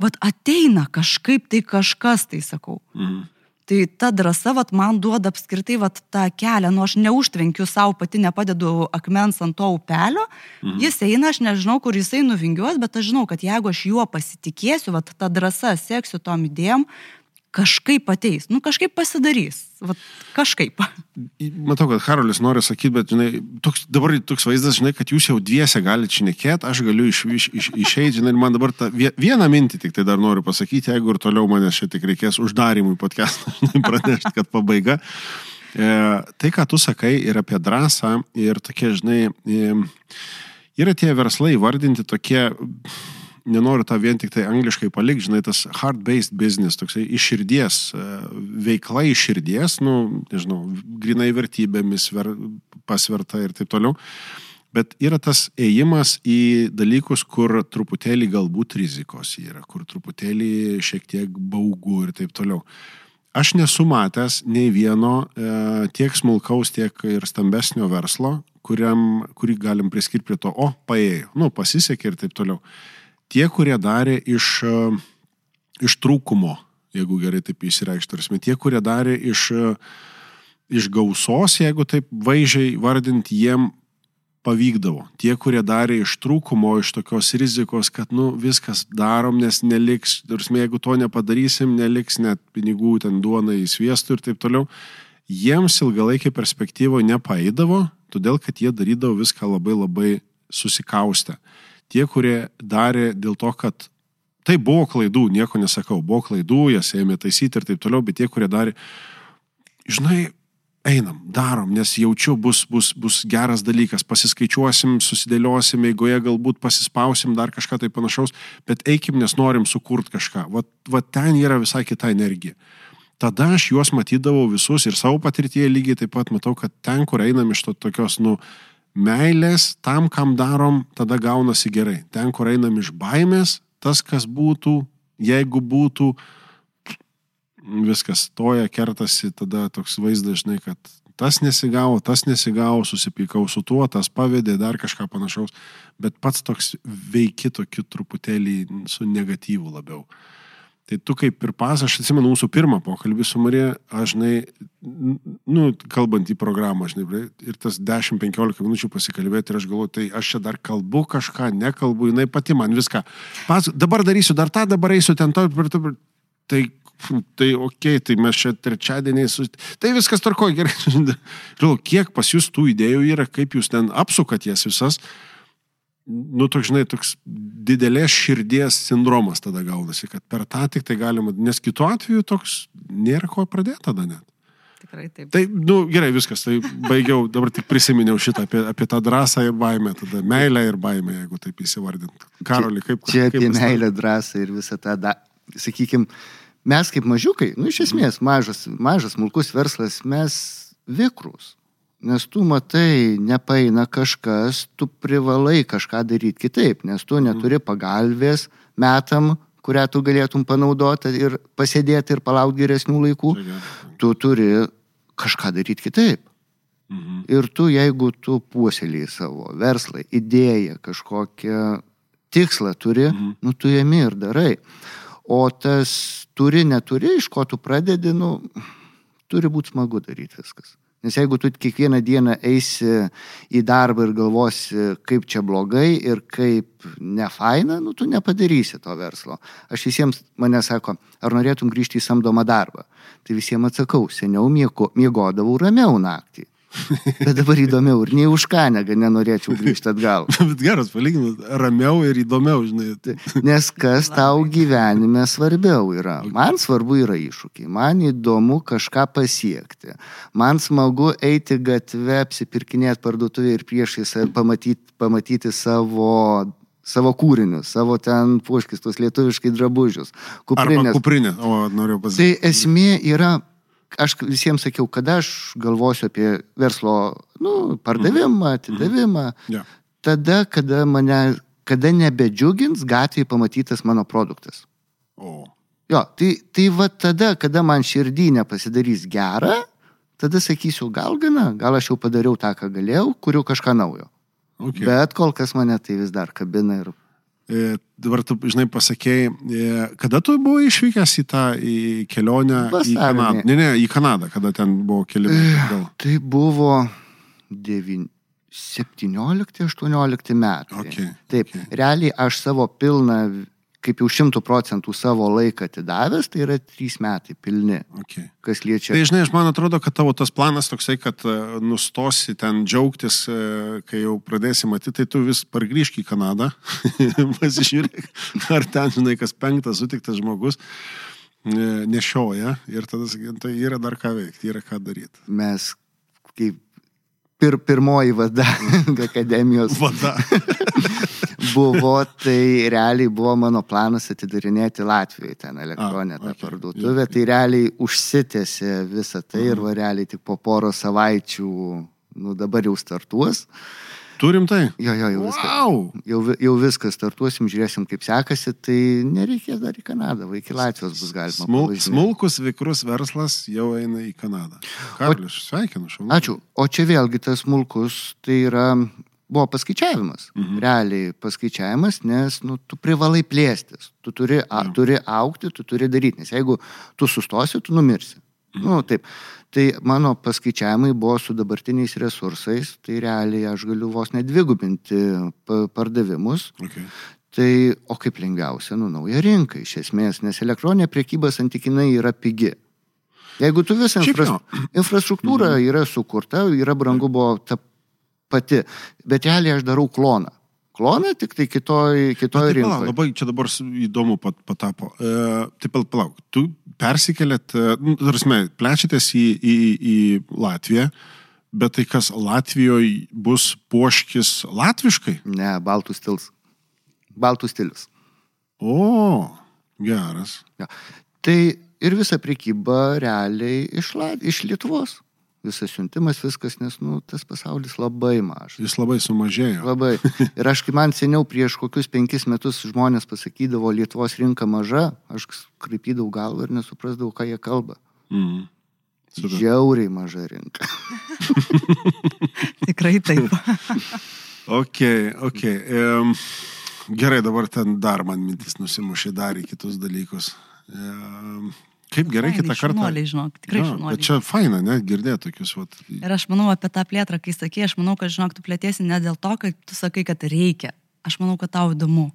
vat ateina kažkaip tai kažkas, tai sakau. Mhm. Tai ta drąsa, vat, man duoda apskritai vat, tą kelią, nu aš neužtvenkiu savo, pati nepadedu akmens ant to upelio, mhm. jis eina, aš nežinau, kur jisai nuvingiuos, bet aš žinau, kad jeigu aš juo pasitikėsiu, vat, ta drąsa, seksiu tom idėjom, kažkaip ateis, nu kažkaip pasidarys, vat, kažkaip. Matau, kad Karolis nori sakyti, bet žinai, toks, dabar toks vaizdas, žinai, kad jūs jau dviese galite šnekėti, aš galiu iš, iš, iš, išeiti, žinai, ir man dabar vie- vieną mintį tik tai dar noriu pasakyti, jeigu ir toliau manęs čia tik reikės uždarimui podcast'ą, pranešti, kad pabaiga. E, tai, ką tu sakai ir apie drąsą, ir tokie, žinai, e, yra tie verslai vardinti tokie, nenoriu tą vien tik tai angliškai palikti, žinai, tas hard-based business, toksai iš širdies, e, veikla iš širdies, nu, nežinau, grinai vertybėmis ver, pasverta ir taip toliau. Bet yra tas ėjimas į dalykus, kur truputėlį galbūt rizikos yra, kur truputėlį šiek tiek baugu ir taip toliau. Aš nesu matęs nei vieno e, tiek smulkaus, tiek ir stambesnio verslo, kuriam, kurį galim priskirti prie to, o, paėjo, nu, pasisekė ir taip toliau. Tie, kurie darė iš, e, iš trūkumo, jeigu gerai taip įsireikštursime, tie, kurie darė iš, e, iš gausos, jeigu taip vaizdžiai vardint, jiem pavykdavo. Tie, kurie darė iš trūkumo, iš tokios rizikos, kad, nu, viskas darom, nes neliks, tarsi, jeigu to nepadarysim, neliks net pinigų ten duonai sviestų ir taip toliau, jiems ilgalaikį perspektyvą nepaėdavo, todėl kad jie darydavo viską labai labai susikaustę. Tie, kurie darė dėl to, kad tai buvo klaidų, nieko nesakau, buvo klaidų, jas ėmė taisyti ir taip toliau, bet tie, kurie darė, žinai, einam, darom, nes jaučiu bus, bus, bus geras dalykas, pasiskaičiuosim, susidėliosim, eigoje galbūt pasispausim dar kažką tai panašaus, bet eikim, nes norim sukurti kažką. Vat, vat ten yra visai kita energija. Tada aš juos matydavau visus ir savo patirtyje lygiai taip pat matau, kad ten, kur einam iš to tokios, nu, meilės, tam, kam darom, tada gaunasi gerai. Ten, kur einam iš baimės, tas, kas būtų, jeigu būtų, viskas stoja, kertasi, tada toks vaizdas, žinai, kad tas nesigavo, tas nesigavo, susipykau su tuo, tas pavedė dar kažką panašaus, bet pats toks veiki tokiu truputėlį su negatyvu labiau. Tai tu kaip ir pas, aš atsimenu mūsų pirmą pokalbį su Marija, aš, žinai, nu, kalbant į programą, žinai, ir tas 10-15 minučių pasikalbėti ir aš galvoju, tai aš čia dar kalbu kažką, nekalbu, jinai pati man viską. Pas, dabar darysiu dar tą, dabar eisiu ten to, tai tai ok, tai mes čia trečiadieniai, su... tai viskas tvarkoja gerai. Žinau, kiek pas jūs tų idėjų yra, kaip jūs ten apsukat jas visas. Nu, toks, žinai, toks didelės širdies sindromas tada gaunasi, kad per tą tik tai galima, nes kitu atveju toks nėra ko pradėti tada net. Tikrai taip. Tai, nu, gerai, viskas, tai baigiau, dabar tik prisiminiau šitą apie, apie tą drąsą ir baimę, tada meilę ir baimę, jeigu taip įsivardint. Karoli, kaip... Čia kaip apie meilę, drąsą ir visą tą, da, sakykime, mes kaip mažiukai, nu iš esmės mažas, mažas smulkus verslas, mes vikrus. Nes tu matai, nepaina kažkas, tu privalai kažką daryti kitaip, nes tu neturi pagalbės metam, kurią tu galėtum panaudoti ir pasėdėti ir palaukti geresnių laikų. Tu turi kažką daryti kitaip. Mhm. Ir tu, jeigu tu puoselėjai savo verslą, idėją, kažkokią tikslą turi, Mhm. nu tu jėmi ir darai. O tas turi, neturi, iš ko tu pradedi, nu, turi būti smagu daryti viskas. Nes jeigu tu kiekvieną dieną eisi į darbą ir galvosi, kaip čia blogai ir kaip nefaina, nu, tu nepadarysi to verslo. Aš visiems mane sako, ar norėtum grįžti į samdomą darbą. Tai visiems atsakau, seniau miego, miegodavau ramiau naktį. Bet dabar įdomiau ir nei už ką nega nenorėčiau grįžti atgal. Bet geras palyginimas, ramiau ir įdomiau, žinai. Tai, Nes kas tau gyvenime svarbiau yra? Man svarbu yra iššūkiai, man įdomu kažką pasiekti. Man smagu eiti gatve, apsipirkinėti parduotuvėje ir priešais pamatyti, pamatyti savo, savo kūrinius, savo ten puškistus lietuviškai drabužius. arba kuprinės. kuprinė, o noriu pasakyti. Tai esmė yra, aš visiems sakiau, kada aš galvosiu apie verslo nu, pardavimą, atidavimą, Ja. tada, kada mane, kada nebedžiugins gatvėje pamatytas mano produktas. O. Jo, tai, tai va tada, kada man širdį nepasidarys gera, tada sakysiu, gal gana, gal aš jau padariau tą, ką galėjau, kuriu kažką naujo. Okay. Bet kol kas mane tai vis dar kabina ir dabar tu, žinai, pasakėjai, e, kada tu buvai išvykęs į tą į kelionę į Vasarį. Kanadą? Ne, ne, į Kanadą, kada ten buvo keli metai. gal. tai buvo 17-18 metai. Okay, Taip, okay. realiai aš savo pilną, kaip jau šimtų procentų savo laiką atidavęs, tai yra trys metai pilni, Okay. kas liečia. Tai žinai, aš man atrodo, kad tavo tas planas toksai, kad e, nustosi ten džiaugtis, e, kai jau pradėsi matyti, tai tu vis pargrįžk į Kanadą, pasižiūrėk, ar ten, žinai, kas penktas sutiktas žmogus e, nešioja ir tada tai yra dar ką veikti, yra ką daryti. Mes kaip pir, pirmoji vada akademijos Vada. buvo, tai realiai buvo mano planas atidarinėti Latvijoje ten elektroninę tą okei, parduotuvę. Tai realiai užsitęsė visą tai ir Mhm. va realiai tik po poro savaičių, nu dabar jau startuos. Turim tai? Jo, jo, jau viskas. Wow! Jau, jau viskas, startuosim, žiūrėsim, kaip sekasi, tai nereikės dar į Kanadą, va iki Latvijos bus galima. Smul, smulkus vikrus verslas jau eina į Kanadą. Karalius, sveikinu, šaunu. Ačiū. O čia vėlgi tas smulkus, tai yra, buvo paskaičiavimas. Mhm. Realiai paskaičiavimas, nes nu, tu privalai plėstis. Tu turi, a, Jo. turi aukti, tu turi daryti, nes jeigu tu sustosi, tu numirsi. Mhm. Nu, taip. Tai mano paskaičiavimai buvo su dabartiniais resursais, tai realiai aš galiu vos nedvigubinti pa- pardavimus. Okay. Tai, o kaip lengviausia, nu, nauja rinka iš esmės, nes elektroninė priekyba santykinai yra pigi. Jeigu tu visą infras, infrastruktūrą mhm. yra sukurta, yra brangu buvo ta pati, bet realiai aš darau kloną. Kloną tik tai kitoj, kitoj Tai palauk, rinkoje. labai čia dabar įdomu pat, patapo. E, tai pal- palauk, tu persikėlėt, e, nu, tarsi, plečiatės į, į, į Latviją, bet tai kas Latvijoje bus poškis latviškai? Ne, baltų stils. Baltų stilius. O, geras. Ja. Tai ir visa prekyba realiai iš, La- iš Lietuvos. Visas siuntimas, viskas, nes nu, tas pasaulis labai mažas. Jis labai sumažėjo. Labai. Ir aš, kai man seniau prieš kokius penkis metus žmonės pasakydavo, Lietuvos rinka maža, aš kraipydavau galvą ir nesuprasdavau, ką jie kalba. Mm. Super. Žiauriai maža rinka. Tikrai taip. Ok, ok. Um, gerai, dabar ten dar man mintis nusimušė dar į kitus dalykus. Um, kaip gerai kitą kartą. Šaunuoliai, žinok, tikrai Jo, šaunuoliai. bet čia faina, ne, girdėti tokius. Vat, Ir aš manau apie tą plėtrą, kai sakė, aš manau, kad, žinok, tu plėtiesi ne dėl to, kad tu sakai, kad reikia. Aš manau, kad tau įdomu.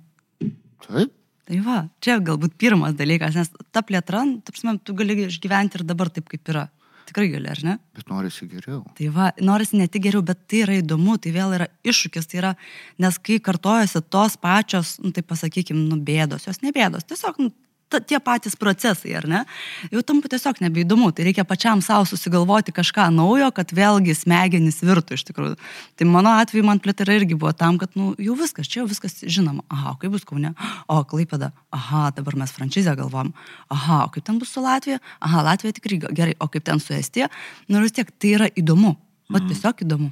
Taip. Tai va, čia galbūt pirmas dalykas, nes ta plėtra, nu, ta prasme, tu gali išgyventi ir dabar taip, kaip yra. Tikrai gali, ar ne? Bet norisi geriau. Tai va, norisi ne tik geriau, bet tai yra įdomu, tai vėl yra iššūkis, tai yra, nes kai kartojasi tos pačios, nu, tai pasakykime, nu, bėdos, jos ne bėdos, tiesiog, nu, ta, tie patys procesai, ar ne, jau tampa tiesiog nebeįdomu, tai reikia pačiam savo susigalvoti kažką naujo, kad vėlgi smegenys virtų iš tikrųjų. Tai mano atveju man plėtra irgi buvo tam, kad, nu, jau viskas, čia jau viskas žinoma, aha, kaip bus kaune, o klaipėda, aha, dabar mes franšizę galvom, aha, o kaip ten bus su Latvija, aha, Latvija tikrai gerai, o kaip ten su Estija, nu ir vis tiek tai yra įdomu, o tiesiog įdomu.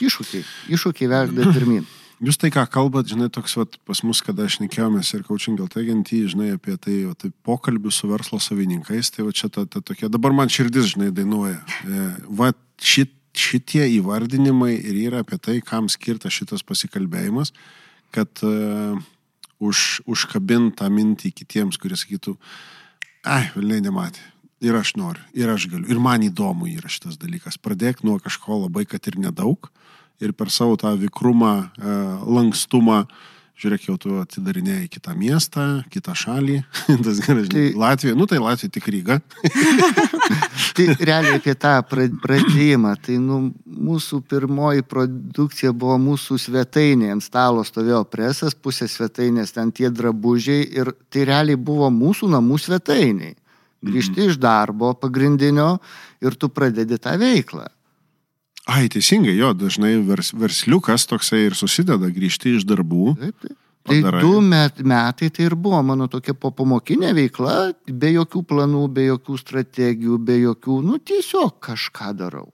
Iššūkiai. Iššūkiai vežda pirmin. Jūs tai, ką kalbat, žinai, toks vat, pas mus, kada aš nekėjomės ir kaučiam gal teigiantį, žinai, apie tai, o, tai pokalbių su verslo savininkais, tai va čia ta, ta tokia, dabar man širdis, žinai, dainuoja. E, va šit, šitie įvardinimai ir yra apie tai, kam skirtas šitas pasikalbėjimas, kad uh, už, užkabintą mintį kitiems, kurie sakytų, ai, vilniai nematė. Ir aš noriu, ir aš galiu. Ir man įdomu yra šitas dalykas. Pradėk nuo kažko labai, kad ir nedaug. Ir per savo tą vikrumą, e, lankstumą, žiūrėk, jau tu atidarinėjai kitą miestą, kitą šalį. Tas gerai, žinai, Tai- Latvija, nu tai Latvija tik Ryga. Tai realiai apie tą pra- pradėjimą. Tai nu, mūsų pirmoji produkcija buvo mūsų svetainė. Ant stalo stovėjo presas, pusė svetainės, ten tie drabužiai. Ir tai realiai buvo mūsų namų svetainiai. Grįžti iš darbo pagrindinio ir tu pradedi tą veiklą. Ai, teisingai, jo, dažnai vers, versliukas toksai ir susideda grįžti iš darbų. Taip, taip. Tai Padarai. du met, metai tai ir buvo mano tokia popamokinė veikla, be jokių planų, be jokių strategijų, be jokių, nu tiesiog kažką darau.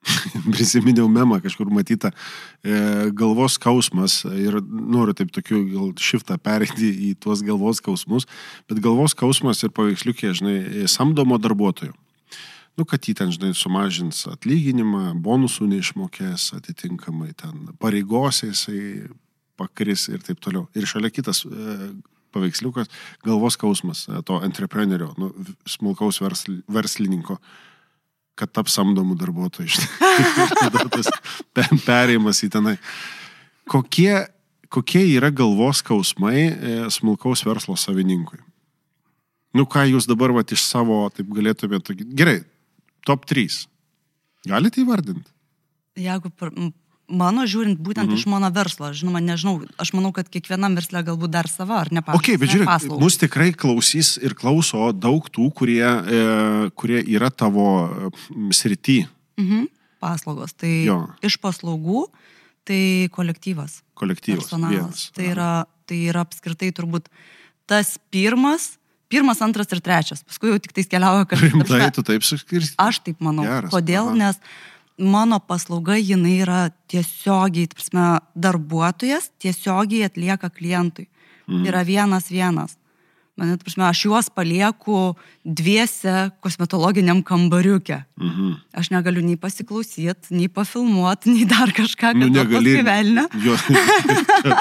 prisiminiau memą kažkur matytą e, galvos skausmas ir noriu taip tokiu gal šiftą pereiti į tuos galvos skausmus, bet galvos skausmas ir paveiksliukė, žinai, samdomo darbuotojo. Nu, kad jį ten, žinai, sumažins atlyginimą, bonusų neišmokės, atitinkamai ten pareigose jisai pakris ir taip toliau. Ir šalia kitas e, paveiksliukas - galvos skausmas e, to entreprenerio, nu, smulkaus versl, verslininko kad taps samdomų darbuotojų. tada tas pe- perėjimas į tenai. Kokie, kokie yra galvos skausmai e, smulkaus verslo savininkui? Nu ką jūs dabar vat, iš savo, taip galėtumėte, gerai, top 3. Galite įvardinti? Jeigu mano žiūrint būtent mhm. iš mano verslo, žinoma, nežinau, aš manau, kad kiekvienam verslė galbūt dar sava, ar ne Ok, bet žiūrėk, paslaugos. mus tikrai klausys ir klauso daug tų, kurie, e, kurie yra tavo srity. Mhm. Paslaugos. Tai Jo. iš paslaugų, tai kolektyvas. Kolektyvas. Personalas. vienas. Tai yra, tai yra apskritai turbūt tas pirmas, pirmas, antras ir trečias. Paskui jau tik tais keliauja kažkas. Rimtai, tu taip suskirsti. Aš taip manau. Geras, Kodėl? aha. Nes mano paslauga jinai yra tiesiogiai, prasme, darbuotojas tiesiogiai atlieka klientui. Mhm. Yra vienas vienas. Man, prasme, aš juos palieku dviese kosmetologiniam kambariuke. Mhm. Aš negaliu nei pasiklausyti, nei pafilmuoti, nei dar kažką, kad Nu, negali. Jo,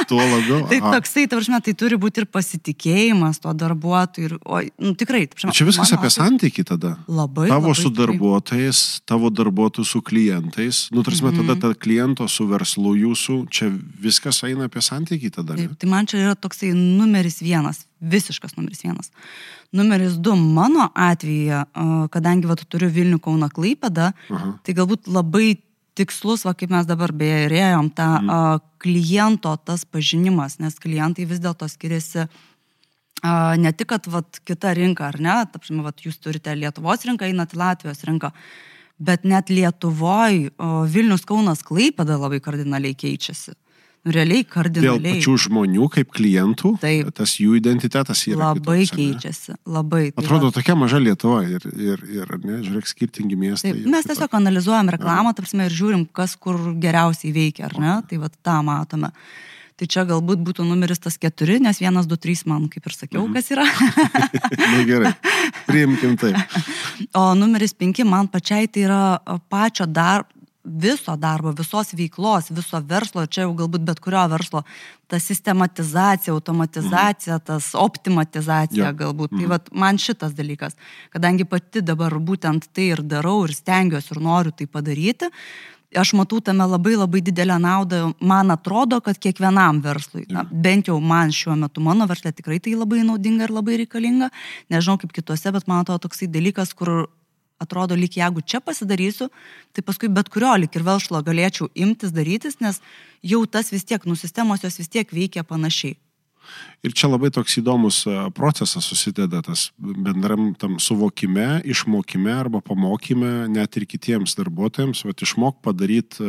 tuo labiau. Tai toksai, ta prasme, tai turi būti ir pasitikėjimas to darbuotoju. Ir, o, nu, tikrai, ta prasme, Bet Čia viskas mano apie santykį tada. Labai. Tavo labai su darbuotojais, tavo darbuotojų su klientais, nu, tarsi, Mhm. tada ta kliento su verslu jūsų, čia viskas eina apie santykį tada. Taip, tai man čia yra toksai numeris vienas, visiškas numeris vienas. Numeris du, mano atveju, a, kadangi va, tu turiu Vilnių Kauna Klaipėdą, Aha. tai galbūt labai tikslus, va, kaip mes dabar beje ir ėjom, tą mm. kliento tas pažinimas, nes klientai vis dėlto skiriasi a, ne tik, kad va, kita rinka, ar ne, tapšime, va, jūs turite Lietuvos rinką, einat į Latvijos rinką, bet net Lietuvoje Vilnius Kaunas Klaipėda labai kardinaliai keičiasi. Nu, realiai Dėl kardinaliai. pačių žmonių kaip klientų, Taip. tas jų identitetas yra. Labai kitoks, keičiasi, labai. Tai Atrodo va- tokia maža Lietuva ir, ir, ir ne, žiūrėk, skirtingi miestai. Taip, mes tiesiog analizuojam reklamą, tarpsime, ir žiūrim, kas kur geriausiai veikia, ar ne? Tai va tą matome. Tai čia galbūt būtų numeris tas keturi, nes vienas, du, trys man, kaip ir sakiau, Mhm. kas yra. Na gerai, priimkim tai. O numeris penki man pačiai tai yra pačio dar, viso darbo, visos veiklos, viso verslo, čia jau galbūt bet kurio verslo, ta sistematizacija, automatizacija, tas optimatizacija Jo. galbūt. Tai vat, man šitas dalykas, kadangi pati dabar būtent tai ir darau ir stengiuosi ir noriu tai padaryti. Aš matau tame labai labai didelę naudą. Man atrodo, kad kiekvienam verslui, na, bent jau man šiuo metu, mano verslė tikrai tai labai naudinga ir labai reikalinga. Nežinau kaip kituose, bet man atrodo toksai dalykas, kur atrodo, lyg jeigu čia pasidarysiu, tai paskui bet kurio lyg ir verslo galėčiau imtis darytis, nes jau tas vis tiek, nu, sistemos jos vis tiek veikia panašiai. Ir čia labai toks įdomus a, procesas susideda tas bendram tam suvokime, išmokime arba pamokyme net ir kitiems darbuotojams, va išmok padaryti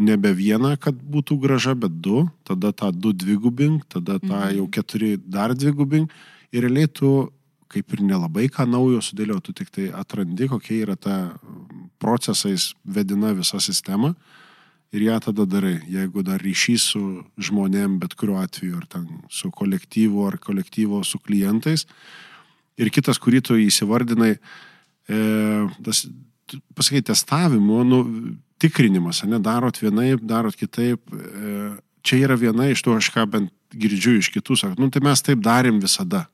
nebe vieną, kad būtų graža, bet du, tada tą du dvigubink, tada tą Mhm. jau keturi dar dvigubink ir realiai tu kaip ir nelabai ką naujo sudėlio, tu tik tai atrandi, kokia yra ta procesais vedina visa sistema ir ją tada darai. Jeigu dar ryšys su žmonėm, bet kuriuo atveju, ar ten su kolektyvu, ar kolektyvo su klientais. Ir kitas, kurį tu įsivardinai, e, tas, pasakai, testavimo, nu, tikrinimas, ne, darot vienaip, darot kitaip. E, čia yra viena iš tų, aš ką bent girdžiu iš kitų, sako, nu, tai mes taip darėm visada.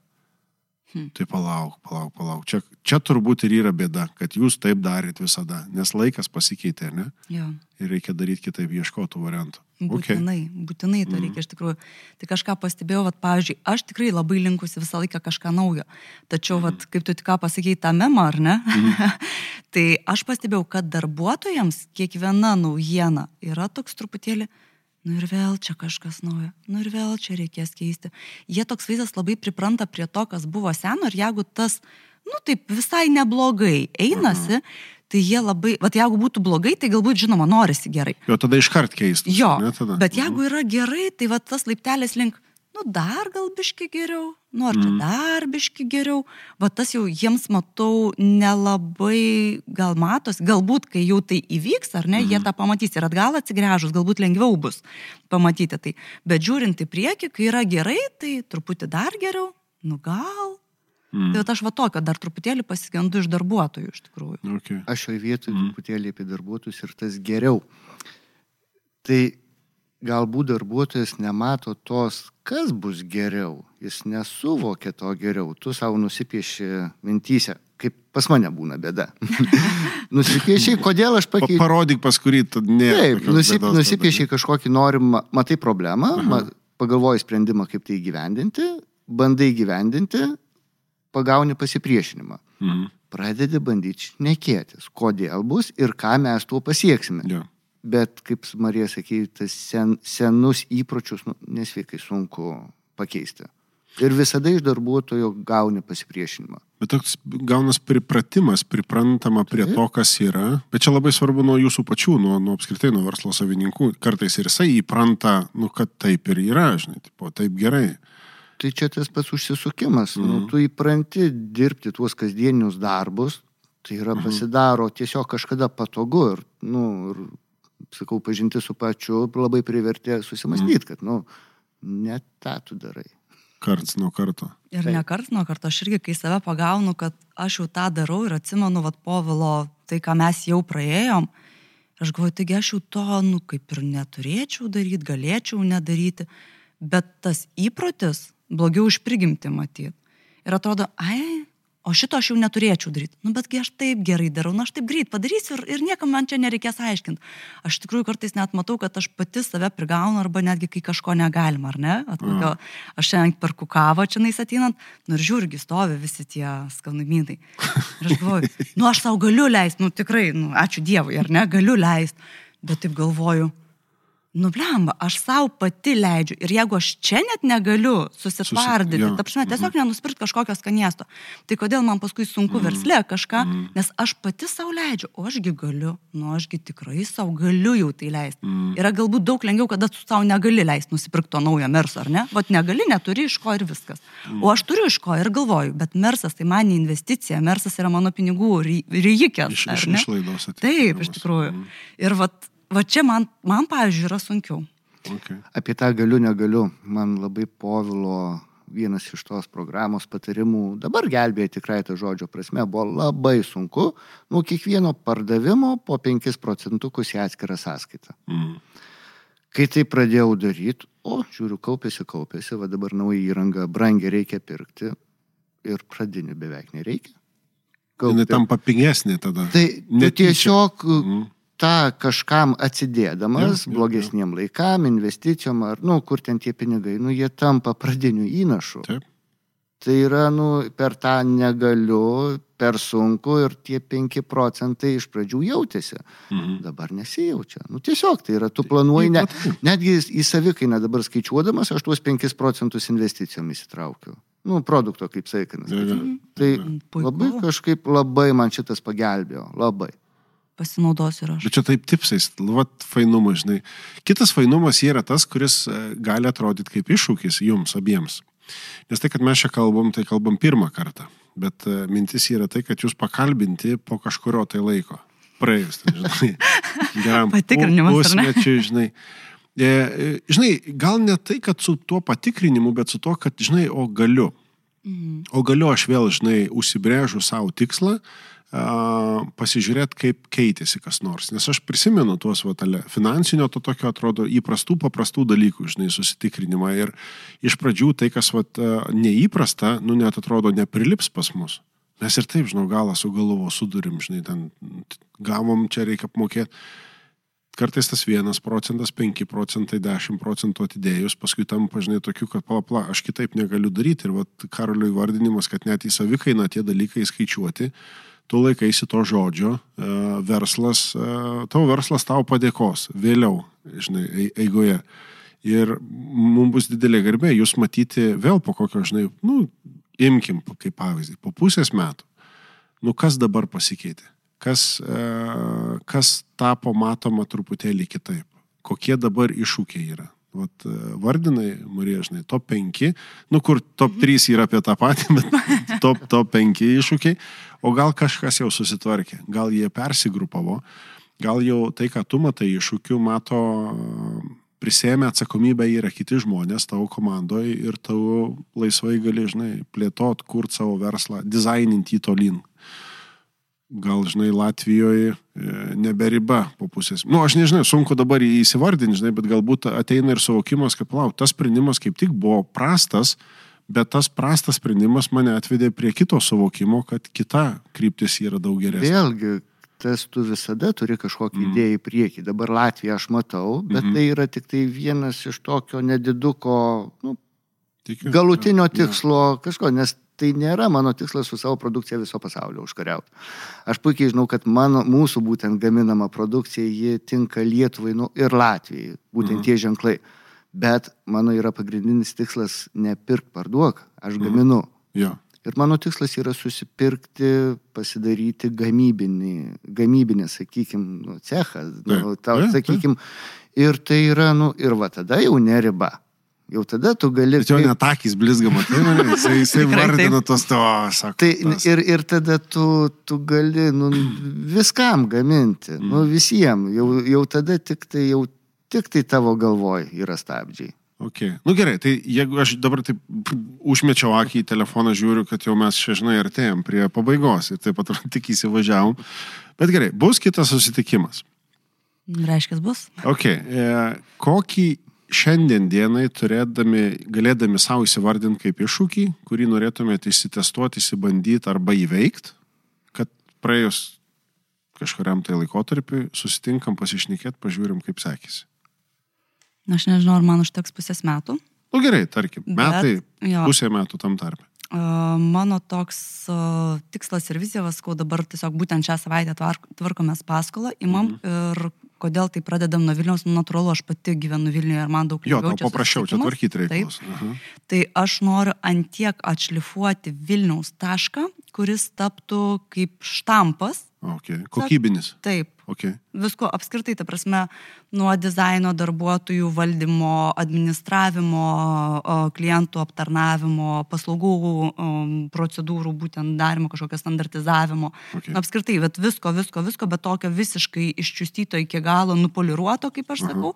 Hmm. Tai palauk, palauk, palauk. Čia, čia turbūt ir yra bėda, kad jūs taip darėt visada, nes laikas pasikeitė, ne? Jo. Ir reikia daryti kitaip, ieškoti variantų. Okay. Būtinai, būtinai to reikia iš tikrųjų. Tai kažką pastebėjau, vat, pavyzdžiui, aš tikrai labai linkusi visą laiką kažką naujo. Tačiau, vat, kaip tu tik ką pasakėjai tą memą, ar ne? tai aš pastebėjau, kad darbuotojams kiekviena naujiena yra toks truputėlį, nu ir vėl čia kažkas naujo, nu ir vėl čia reikės keisti. Jie toks vaizdas labai pripranta prie to, kas buvo seno ir jeigu tas, nu taip visai neblogai einasi, tai jie labai, va jeigu būtų blogai, tai galbūt žinoma norisi gerai. Jo tada iškart keistų. Jo, Ne, tada. bet jeigu yra gerai, tai va tas laiptelis link, nu dar gal biški geriau, nu ar čia Mhm. dar biški geriau, va tas jau jiems matau nelabai gal matos, galbūt kai jau tai įvyks, ar ne, Mhm. jie tą pamatys ir atgal atsigręžus, galbūt lengviau bus pamatyti tai. Bet žiūrint į priekį, kai yra gerai, tai truputį dar geriau, nu gal. Mm. Tai aš va tokio dar truputėlį pasigendu iš darbuotojų iš tikrųjų. Okay. Aš šioje vietoje Mhm. mm. truputėlį apie darbuotojus ir tas geriau. Tai galbūt darbuotojas nemato tos, kas bus geriau. Jis nesuvokia to geriau. Tu savo nusipieši mintysę, kaip pas mane būna bėda. nusipiešiai, kodėl aš Pa, pakeičiau. parodyk pas kurį, tad ne. Taip, nusip, nusipiešiai kažkokį norimą, matai problemą, ma, pagalvoji sprendimą, kaip tai įgyvendinti, bandai įgyvendinti, pagauni pasipriešinimą. Mhm. Pradedi bandyti šnekėtis, kodėl bus ir ką mes tuo pasieksime. Jo. Bet, kaip Marija sakė, tas sen, senus įpročius nu, nesveikai sunku pakeisti. Ir visada iš darbuotojo gauni pasipriešinimą. Bet toks gaunas pripratimas, priprantama prie to, kas yra. Bet čia labai svarbu nuo jūsų pačių, nuo, nuo apskritai nuo verslo savininkų. Kartais ir jisai įpranta, nu, kad taip ir yra, žinai, tipo, taip gerai. Tai čia tas pats užsisukimas. Mm. Nu, Mhm. tu įpranti dirbti tuos kasdieninius darbus, Tai yra pasidaro tiesiog kažkada patogu ir, nu, ir, sakau, pažinti su pačiu labai privertė susimastyti, kad, nu, net tą tu darai. Karts nuo karto. Ir Taip. ne kart nuo karto, aš irgi, kai save pagaunu, kad aš jau tą darau ir atsimenu, vad, povilo, tai, ką mes jau praėjom, aš galvoju, taigi aš jau to, nu, kaip ir neturėčiau daryti, galėčiau nedaryti, bet tas įprotis blogiau už prigimti matyti. Ir atrodo, ai, o šito aš jau neturėčiau daryti. Nu, betgi aš taip gerai darau, nu, aš taip greit padarysiu ir, ir niekam man čia nereikės aiškinti. Aš tikrųjų kartais net matau, kad aš pati save prigaunu arba netgi kai kažko negalima, ar ne? Atkokio, aš šiandien perku kavą čia nais ateinant, nu ir žiūrgi stovi visi tie skanumynai. Ir aš galvoju, nu aš savo galiu leisti, nu tikrai, nu ačiū Dievui, ar ne, galiu leisti. Bet taip galvoju, nu blemba, aš savo pati leidžiu. Ir jeigu aš čia net negaliu susitvardyti, jo. ta prasme, tiesiog nenusipirkti kažkokio skanėsto, tai kodėl man paskui sunku verslė kažką, nes aš pati savo leidžiu, o ašgi galiu, nu ašgi tikrai savo galiu jau tai leisti. Yra galbūt daug lengviau, kada tu savo negali leisti nusipirkti to naujo merso, ar ne? Vat negali, neturi iš ko ir viskas. O aš turiu iš ko ir galvoju, bet mersas tai man investicija, mersas yra mano pinigų ryjikės. Iš, iš, išlaidos atėjo. Taip, iš tikrųjų. Ir vat, va čia man, man pavyzdžiui, yra sunkiau. Okay. Apie tą galiu, negaliu. Man labai povilo vienas iš tos programos patarimų, dabar gelbėja tikrai tą žodžio prasme, buvo labai sunku nuo kiekvieno pardavimo po 5 procentukus į atskirą sąskaitą. Mm. Kai tai pradėjau daryti, o žiūriu, kaupėsi, kaupėsi, va dabar nauja įranga, brangiai reikia pirkti ir pradinių beveik nereikia. Jis tampa pigesnė tada. Tai tu Netyčia. tiesiog Mm. Tą kažkam atsidėdamas, jo, jo. blogesniem laikam, investicijom ar, nu, kur ten tie pinigai, nu, jie tampa pradiniu įnašu. Taip. Tai yra, nu, per tą negaliu, per sunku ir tie 5 procentai iš pradžių jautėsi. Mhm. Dabar nesijaučia. Nu, tiesiog tai yra, tu planuoji, ne, netgi į savikainą dabar skaičiuodamas, aš tuos 5 procentus investicijom įsitraukiu. Nu, produkto kaip saikainas. Tai labai kažkaip labai man šitas pagelbėjo, labai. Pasinaudosiu ir aš. Bet čia taip tipsais, vat fainumas, žinai. Kitas fainumas yra tas, kuris e, gali atrodyti kaip iššūkis jums abiems. Nes tai, kad mes čia kalbam, tai kalbam pirmą kartą. Bet e, mintis yra tai, kad jūs pakalbinti po kažkurio tai laiko. Praėjus, tai, žinai. Geram Patikrinimas, pusmečiui, žinai. E, e, žinai, gal ne tai, kad su tuo patikrinimu, bet su tuo, kad, žinai, o galiu. Mhm. O galiu aš vėl, žinai, užsibrėžu savo tikslą, pasižiūrėti, kaip keitėsi kas nors. Nes aš prisimenu tuos vatale, finansinio to tokio atrodo įprastų, paprastų dalykų, žinai, susitikrinimą. Ir iš pradžių tai, kas vat, neįprasta, nu net atrodo neprilips pas mus. Mes ir taip, žinau, galą su galvo sudurim, žinai, ten gavom, čia reikia apmokėti. Kartais tas vienas procentas, penki procentai, dešimt procentų atidėjus, paskui tam pažinai tokių, kad pala, pala, aš kitaip negaliu daryti. Ir vat Karolio įvardinimas, kad net į savikainą tie dalykai skaičiuoti, tu laikaisi to žodžio, e, verslas, e, tavo verslas tau padėkos vėliau, žinai, ei- eigoje. Ir mums bus didelė garbė jūs matyti vėl po kokio, žinai, nu, imkim kaip pavyzdį, po pusės metų. Nu, kas dabar pasikeitė? Kas, e, kas tapo matoma truputėlį kitaip? Kokie dabar iššūkiai yra? Vat, vardinai, Marija, žinai, top 5, nu kur top 3 yra apie tą patį, bet top, top 5 iššūkiai, o gal kažkas jau susitvarkė, gal jie persigrupavo, gal jau tai, ką tu matai iššūkių, mato prisėmė atsakomybę yra kiti žmonės tavo komandoje ir tau laisvai gali, žinai, plėtot, kurti savo verslą, dizaininti jį tolyn. Gal, žinai, Latvijoje e, nebe riba po pusės. Na, nu, aš nežinau, sunku dabar įsivardinti, žinai, bet galbūt ateina ir suvokimas, kad, palauk, tas sprendimas kaip tik buvo prastas, bet tas prastas sprendimas mane atvedė prie kito suvokimo, kad kita kryptis yra daug geresnė. Vėlgi, tas tu visada turi kažkokį mm. idėją į priekį. Dabar Latviją aš matau, bet mm. -hmm. tai yra tik tai vienas iš tokio nediduko, nu, Tikiu. galutinio jo. tikslo kažko, nes tai nėra mano tikslas su savo produkcija viso pasaulio užkariauti. Aš puikiai žinau, kad mano, mūsų būtent gaminama produkcija, ji tinka Lietuvai nu, ir Latvijai, būtent mm. tie ženklai. Bet mano yra pagrindinis tikslas nepirk, parduok, aš Mhm. gaminu. Jo. Ir mano tikslas yra susipirkti, pasidaryti gamybinį, gamybinį, sakykime, nu, cechą, nu, tau, sakykime. Ir tai yra, nu, ir va tada jau neriba. Jau tada tu gali... Bet jo net akis blizga, matai, mane, jisai, jisai vardina tos to, sako. Tai tas. ir, ir tada tu, tu gali nu, viskam gaminti, nu, visiems. Jau, jau tada tik tai, jau, tik tai tavo galvoj yra stabdžiai. Okay. Nu gerai, tai jeigu aš dabar taip užmečiau akį į telefoną, žiūriu, kad jau mes čia, žinai, artėjom prie pabaigos ir taip pat tik įsivažiavom. Bet gerai, bus kitas susitikimas. Reiškia, bus. Ok, e, kokį šiandien dienai turėdami, galėdami savo įsivardinti kaip iššūkį, kurį norėtumėte išsitestuoti, įsibandyti arba įveikti, kad praėjus kažkuriam tai laikotarpiu susitinkam, pasišnekėt, pažiūrim, kaip sekėsi. Aš nežinau, ar man užteks pusės metų. Nu gerai, tarkim, Bet, metai, jo. pusė metų tam tarpe. A, Mano toks a, tikslas ir vizija, kau dabar tiesiog būtent šią savaitę tvark- tvarkomės paskolą, imam Mhm. ir kodėl tai pradedam nuo Vilniaus, nu, natūralu, aš pati gyvenu Vilniuje ir man daug Jo, lengviau tau čia paprasčiau čia tvarkyti reikalus. Aha. Tai aš noriu antiek atšlifuoti Vilniaus tašką, kuris taptų kaip štampas. Okay. Kokybinis. Taip, Okay. visko apskritai, ta prasme, nuo dizaino darbuotojų valdymo, administravimo, klientų aptarnavimo, paslaugų procedūrų, būtent darimo kažkokio standartizavimo. Okay. Nu, apskritai, bet visko, visko, visko, bet tokio visiškai iščiustyto iki galo, nupoliruoto, kaip aš sakau.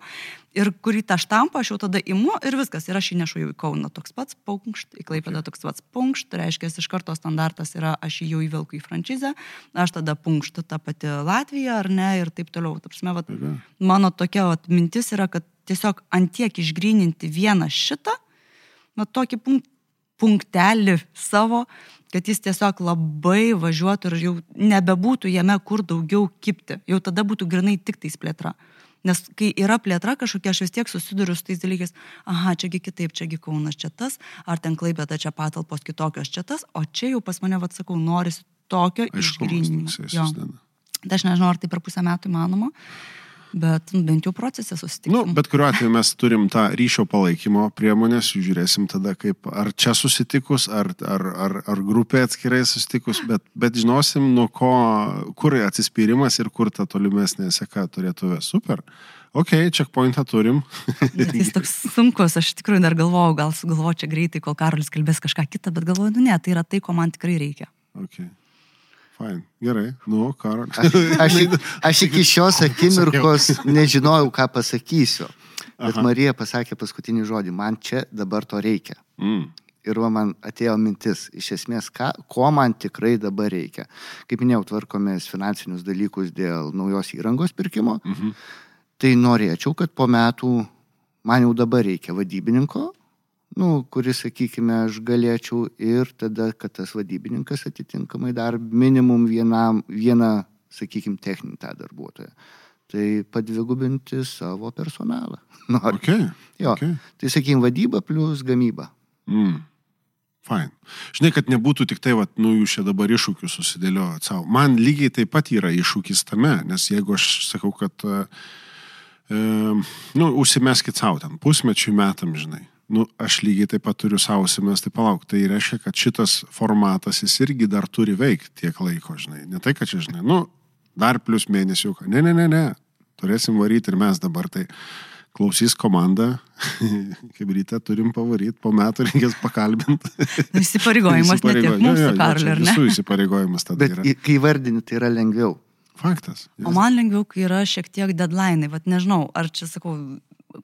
Ir kurį tą štampą aš jau tada imu ir viskas. Ir aš jį nešu jau į Kauną. Toks pats punkšt, į Klaipėdą okay. toks pats punkšt. Reiškia, iš karto standartas yra, aš jį jau įvelku į franšizę, aš tada punkšt tą pati Latvija ar ne ir taip toliau. Ta prasme, vat, mano tokia vat, mintis yra, kad tiesiog antiek išgryninti vieną šitą, na tokį punkt, punktelį savo, kad jis tiesiog labai važiuotų ir jau nebebūtų jame kur daugiau kipti. Jau tada būtų grinai tik tais plėtra. Nes kai yra plėtra kažkokia, aš vis tiek susiduriu su tais dalykais, aha, čiagi kitaip, čiagi Kaunas čia tas, ar ten klaipėta čia patalpos kitokios čia tas, o čia jau pas mane, vad sakau, norisi tokio susideda. Tai aš nežinau, ar tai per pusę metų įmanoma, bet nu, bent jau procese Nu, susitiksim. bet kuriuo atveju mes turim tą ryšio palaikymo priemonės, žiūrėsim tada, kaip ar čia susitikus, ar, ar, ar, ar grupė atskirai susitikus, bet, bet žinosim, nuo ko, kur atsispyrimas ir kur ta tolimesnė seka turėtų vesti. Super. Ok, checkpointą turim. Bet jis toks sunkus, aš tikrųjų dar galvojau, gal sugalvoju čia greitai, kol Karolis kalbės kažką kitą, bet galvoju, nu ne, tai yra tai, ko man tikrai reikia. Okay. Fine. Gerai. Nu, karo. Aš, aš, aš iki šios akimirkos nežinojau, ką pasakysiu. Bet Aha. Marija pasakė paskutinį žodį, man čia dabar to reikia. Mm. Ir man atėjo mintis, iš esmės, ką, ko man tikrai dabar reikia. Kaip minėjau, tvarkomės finansinius dalykus dėl naujos įrangos pirkimo. Mhm. Tai norėčiau, kad po metų man jau dabar reikia vadybininko, nu, kuris, sakykime, aš galėčiau ir tada, kad tas vadybininkas atitinkamai dar minimum vienam, vieną, sakykime, techninį tą darbuotoją. Tai padvigubinti savo personalą. Noriu. Okay. Jo. Okay. Tai, sakykime, vadyba plus gamyba. Mm. Fine. Žinai, kad nebūtų tik tai, vat, nu, jūs čia dabar iššūkius susidėliojot savo. Man lygiai taip pat yra iššūkis tame, nes jeigu aš sakau, kad, e, e, nu, užsimeskit savo ten, pusmečiui metam, žinai. Nu, aš lygiai taip pat turiu savo užsimesti, palauk. Tai reiškia, kad šitas formatas jis irgi dar turi veikti tiek laiko, žinai. Ne tai, kad čia, žinai, nu, dar plus mėnesiuką. Ne, ne, ne, ne. Turėsim varyti ir mes dabar. Tai klausys komanda, kaip ryte turim pavaryti, po metų reikės pakalbinti. Nu, Įsipareigojimas ne Įsipareigojimas. Jo, mūsų, čia ar ne? Visų įsipareigojimas tada Bet yra. kai vardini, tai yra lengviau. Faktas. O man lengviau, kai yra šiek tiek deadline, vad nežinau, ar čia sakau,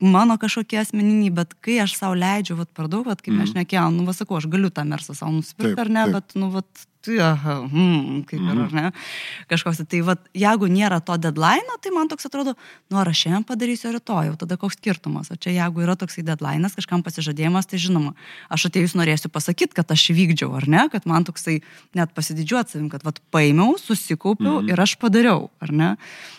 mano kažkokie asmeniniai, bet kai aš savo leidžiu, vad per daug, vad kaip mm. aš nekėjau, nu, va sakau, aš galiu tą mersą savo nusipirkti ar ne, taip. bet, nu, vad, tai, aha, hmm, kaip ir, ar ne, kažkoks, tai, vad, jeigu nėra to deadline, tai man toks atrodo, nu, ar aš šiandien padarysiu rytoj, tada koks skirtumas, o čia jeigu yra toksai deadline, kažkam pasižadėjimas, tai žinoma, aš atėjus norėsiu pasakyti, kad aš įvykdžiau, ar ne, kad man toksai net pasididžiuoti savim, kad, vad, paėmiau, susikaupiau mm. ir aš padariau, ar ne.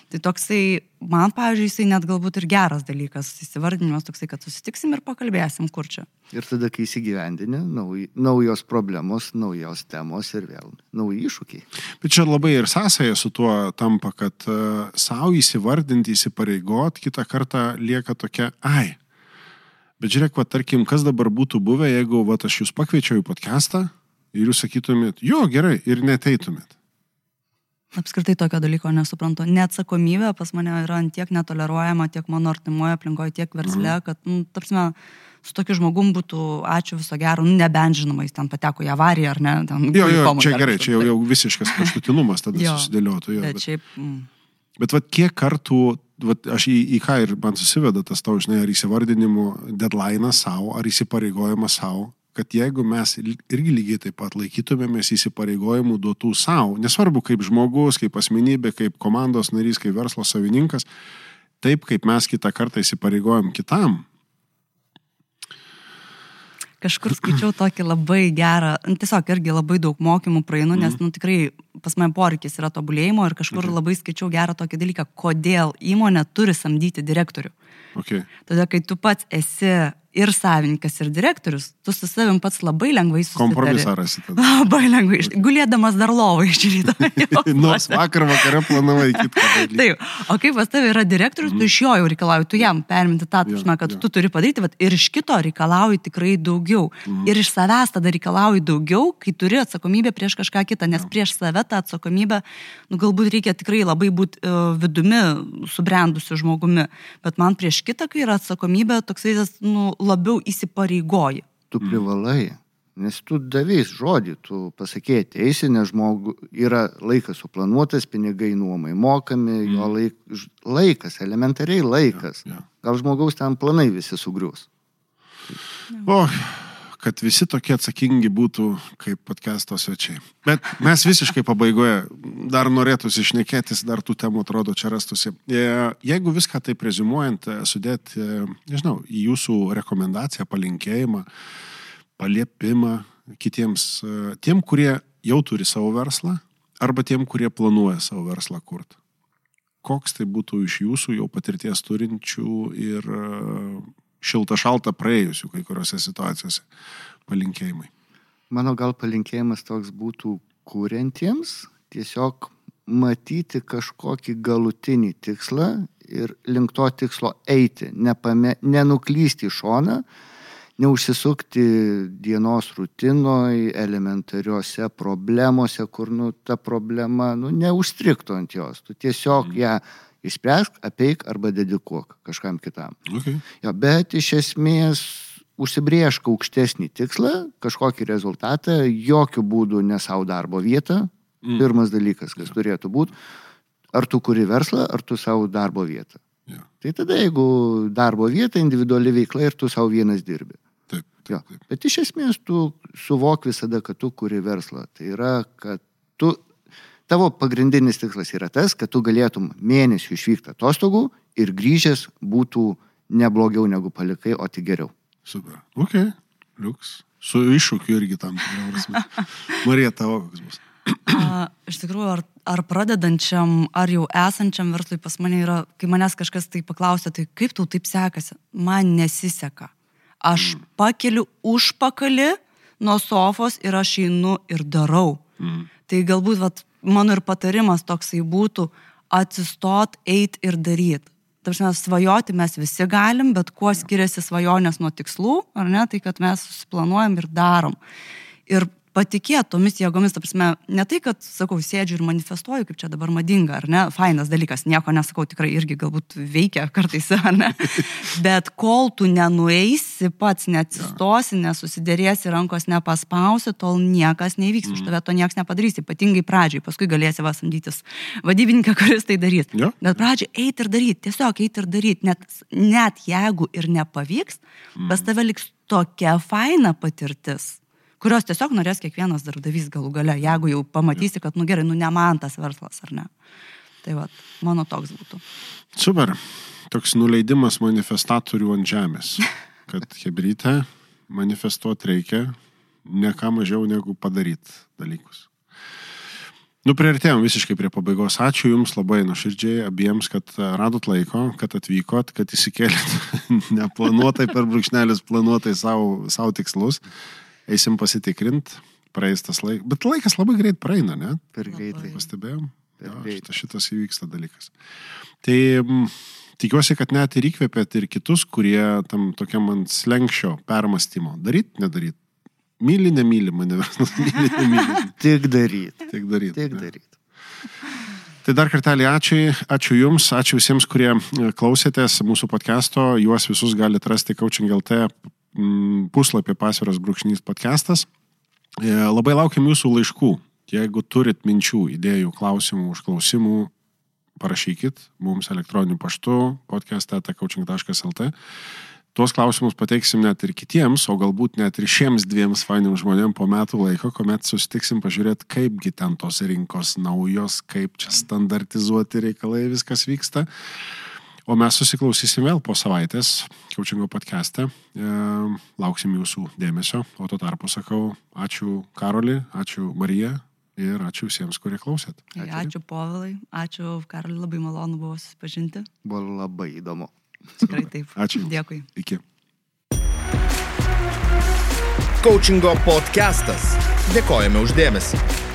Tai toksai, man, pavyzdžiui, jisai net galbūt ir geras dalykas, įsivardinimas toksai, kad susitiksim ir pakalbėsim, kur čia. Ir tada, kai įsigyvendini, nauj, naujos problemos, naujos temos ir vėl nauji iššūkiai. Bet čia labai ir sąsaja su tuo tampa, kad uh, savo įsivardinti, įsipareigot, kitą kartą lieka tokia, ai. Bet žiūrėk, va, tarkim, kas dabar būtų buvę, jeigu va, aš jūs pakviečiau į podcastą ir jūs sakytumėt, jo, gerai, ir neteitumėt. Apskritai tokio dalyko nesuprantu. Neatsakomybė pas mane yra tiek netoleruojama tiek mano artimoje aplinkoje, tiek versle, Mhm. kad, nu, tapsime, su tokiu žmogum būtų ačiū viso gero, nu, nebent žinoma, jis ten pateko į avariją ar ne. Ten, Jo, jo, komą čia gerai, čia jau, jau visiškas kraštutinumas tada Jo. susidėliotų. Jo, Bet bet, šiaip, mm, bet vat, kiek kartų, vat, aš į, į ką ir man susiveda tas tau, žinai, ar įsivardinimų deadline savo, ar įsipareigojimą savo, kad jeigu mes irgi lygiai taip pat laikytumėmės įsipareigojimų duotų savo, nesvarbu kaip žmogus, kaip asmenybė, kaip komandos narys, kaip verslo savininkas, taip kaip mes kitą kartą įsipareigojom kitam, kažkur skaičiau tokį labai gerą, nu, tiesiog irgi labai daug mokymų praeinu, nes, Mhm. nu, tikrai pas mane poreikis yra tobulėjimo ir kažkur labai skaičiau gerą tokį dalyką, kodėl įmonė turi samdyti direktorių. okay. Tada, kai tu pats esi ir savininkas, ir direktorius, tu su savim pats labai lengvai susitari. kompromisą rasi tada. Labai lengvai, gulėdamas dar lovą iš ryto. Nors vakar vakare planavai dalyką. Taip, o kai pas tavai yra direktorius, tu iš jo jau reikalauji, tu jam perminti tą, Jo, prasme, kad jo. tu turi padaryti, vat, ir iš kito reikalauji tikrai daugiau. Ir iš savęs tada reikalauji daugiau, kai turi atsakomybę prieš kažką kitą, nes prieš save tą atsakomybę, nu, galbūt reikia tikrai labai būti uh, vidumi subrendusiu žmogumi, bet man prieš kitą, kai yra atsakomybė, toksai, nu, labiau įsipareigoji. Tu privalai, nes tu davys žodį, tu pasakėjai teisė, nes žmogų yra laikas suplanuotas, pinigai nuomai mokami, jo laik, laikas, elementariai laikas. Jo. Gal žmogaus ten planai visi sugrius. O, kad visi tokie atsakingi būtų kaip podcast'o svečiai. Bet mes visiškai pabaigoje dar norėtųsi išnekėtis, dar tų temų atrodo čia rastusi. E, Jeigu viską taip rezimuojant, e, sudėti, e, nežinau, į jūsų rekomendaciją, palinkėjimą, paliepimą kitiems, tiem, kurie jau turi savo verslą, arba tiem, kurie planuoja savo verslą kurti. Koks tai būtų iš jūsų jau patirties turinčių ir šilta šalta praėjusių kai kuriuose situacijose palinkėjimai. Mano gal palinkėjimas toks būtų kuriantiems, tiesiog matyti kažkokį galutinį tikslą ir link to tikslo eiti, nepame, nenuklysti į šoną, neužsisukti dienos rutinoje, elementariuose problemuose, kur nu, ta problema nu, neužstriktų ant jos. Tu tiesiog ją išspręsk, apeik arba dedikuok kažkam kitam. Okay. Jo, bet iš esmės užsibriešk aukštesnį tikslą, kažkokį rezultatą, jokių būdų ne savo darbo vietą. Mm. Pirmas dalykas, kas turėtų būti, ar tu kuri verslą, ar tu savo darbo vietą. Ja. Tai tada, jeigu darbo vieta, individuali veikla ir tu savo vienas dirbi. Taip, Jo. taip, taip. Bet iš esmės tu suvok visada, kad tu kuri verslą. Tai yra, kad tu, tavo pagrindinis tikslas yra tas, kad tu galėtum mėnesių išvykti atostogų ir grįžęs būtų neblogiau negu palikai, o tik geriau. Super. Ok, liuks. Su iššūkiu irgi tam. Marija, tavo koks bus? A, iš tikrųjų, ar, ar pradedančiam, ar jau esančiam verslui pas mane yra, kai manęs kažkas tai paklausia, tai kaip tau taip sekasi, man nesiseka. Aš mm. pakeliu užpakalį nuo sofos ir aš einu ir darau. Mm. Tai galbūt vat, mano ir patarimas toksai būtų atsistot, eit ir daryt. Tarsi svajoti mes visi galim, bet kuo skiriasi svajonės nuo tikslų, ar ne, tai kad mes susiplanuojam ir darom. Ir patikėti tomis jėgomis, ta prasme, ne tai, kad, sakau, sėdžiu ir manifestuoju, kaip čia dabar madinga, ar ne, fainas dalykas, nieko nesakau, tikrai irgi galbūt veikia kartais, ar ne, bet kol tu nenueisi, pats neatsistosi, nesusidėrėsi, rankos nepaspausi, tol niekas nevyks, už tave to niekas nepadarys, ypatingai pradžiai, paskui galėsi vasamdytis vadybininką, kuris tai darys. Jo. Bet pradžiai eiti ir daryti, tiesiog eiti ir daryti, net, net jeigu ir nepavyks, pas tave liks tokia faina patirtis kurios tiesiog norės kiekvienas darbdavys galų gale, jeigu jau pamatysi, kad, nu gerai, nu ne man tas verslas, ar ne. Tai va, mano toks būtų. Super. Toks nuleidimas manifestatorių ant žemės. Kad hebryte manifestuoti reikia ne ką mažiau negu padaryti dalykus. Nu, priartėjom visiškai prie pabaigos. Ačiū Jums labai nuoširdžiai abiems, kad e, radot laiko, kad atvykot, kad įsikėlėt neplanuotai per brūkšnelis planuotai savo, savo tikslus. Eisim pasitikrinti, praeis tas laikas. Bet laikas labai greit praeina, ne? Per greitai. Pastebėjom? Per Jo, šitas, šitas įvyksta dalykas. Tai m, tikiuosi, kad net ir įkvėpėt ir kitus, kurie tam tokiam ant slengščio permastymo. Daryt, nedaryt. Myli, nemyli mane. Myli, nemyli. Tik daryt. Tik daryt. Tik ne? daryt. Tai dar kartelį ačiū, ačiū Jums, ačiū visiems, kurie e, klausėtės mūsų podcast'o. Juos visus galite rasti Coaching LT mm, puslapį pasviros brūkšnys podcastas. E, Labai laukiam Jūsų laiškų. Jeigu turit minčių, idėjų, klausimų, užklausimų, parašykit mums elektroniniu paštu podcast.coaching.lt. Tuos klausimus pateiksim net ir kitiems, o galbūt net ir šiems dviems fainiams žmonėms po metų laiko, kuomet susitiksim pažiūrėti, kaipgi ten tos rinkos naujos, kaip čia standartizuoti reikalai viskas vyksta. O mes susiklausysim vėl po savaitės Kaučingo podcast'e. E, lauksim jūsų dėmesio. O tuo tarpu sakau ačiū Karoli, ačiū Marija ir ačiū visiems, kurie klausėt. Ačiū, ačiū Povilai, ačiū Karoliui, labai malonu buvo susipažinti. Buvo labai įdomu. Tikrai taip. Ačiū. Dėkui. Iki. Coachingo podcastas. Dėkojame uždėmesi.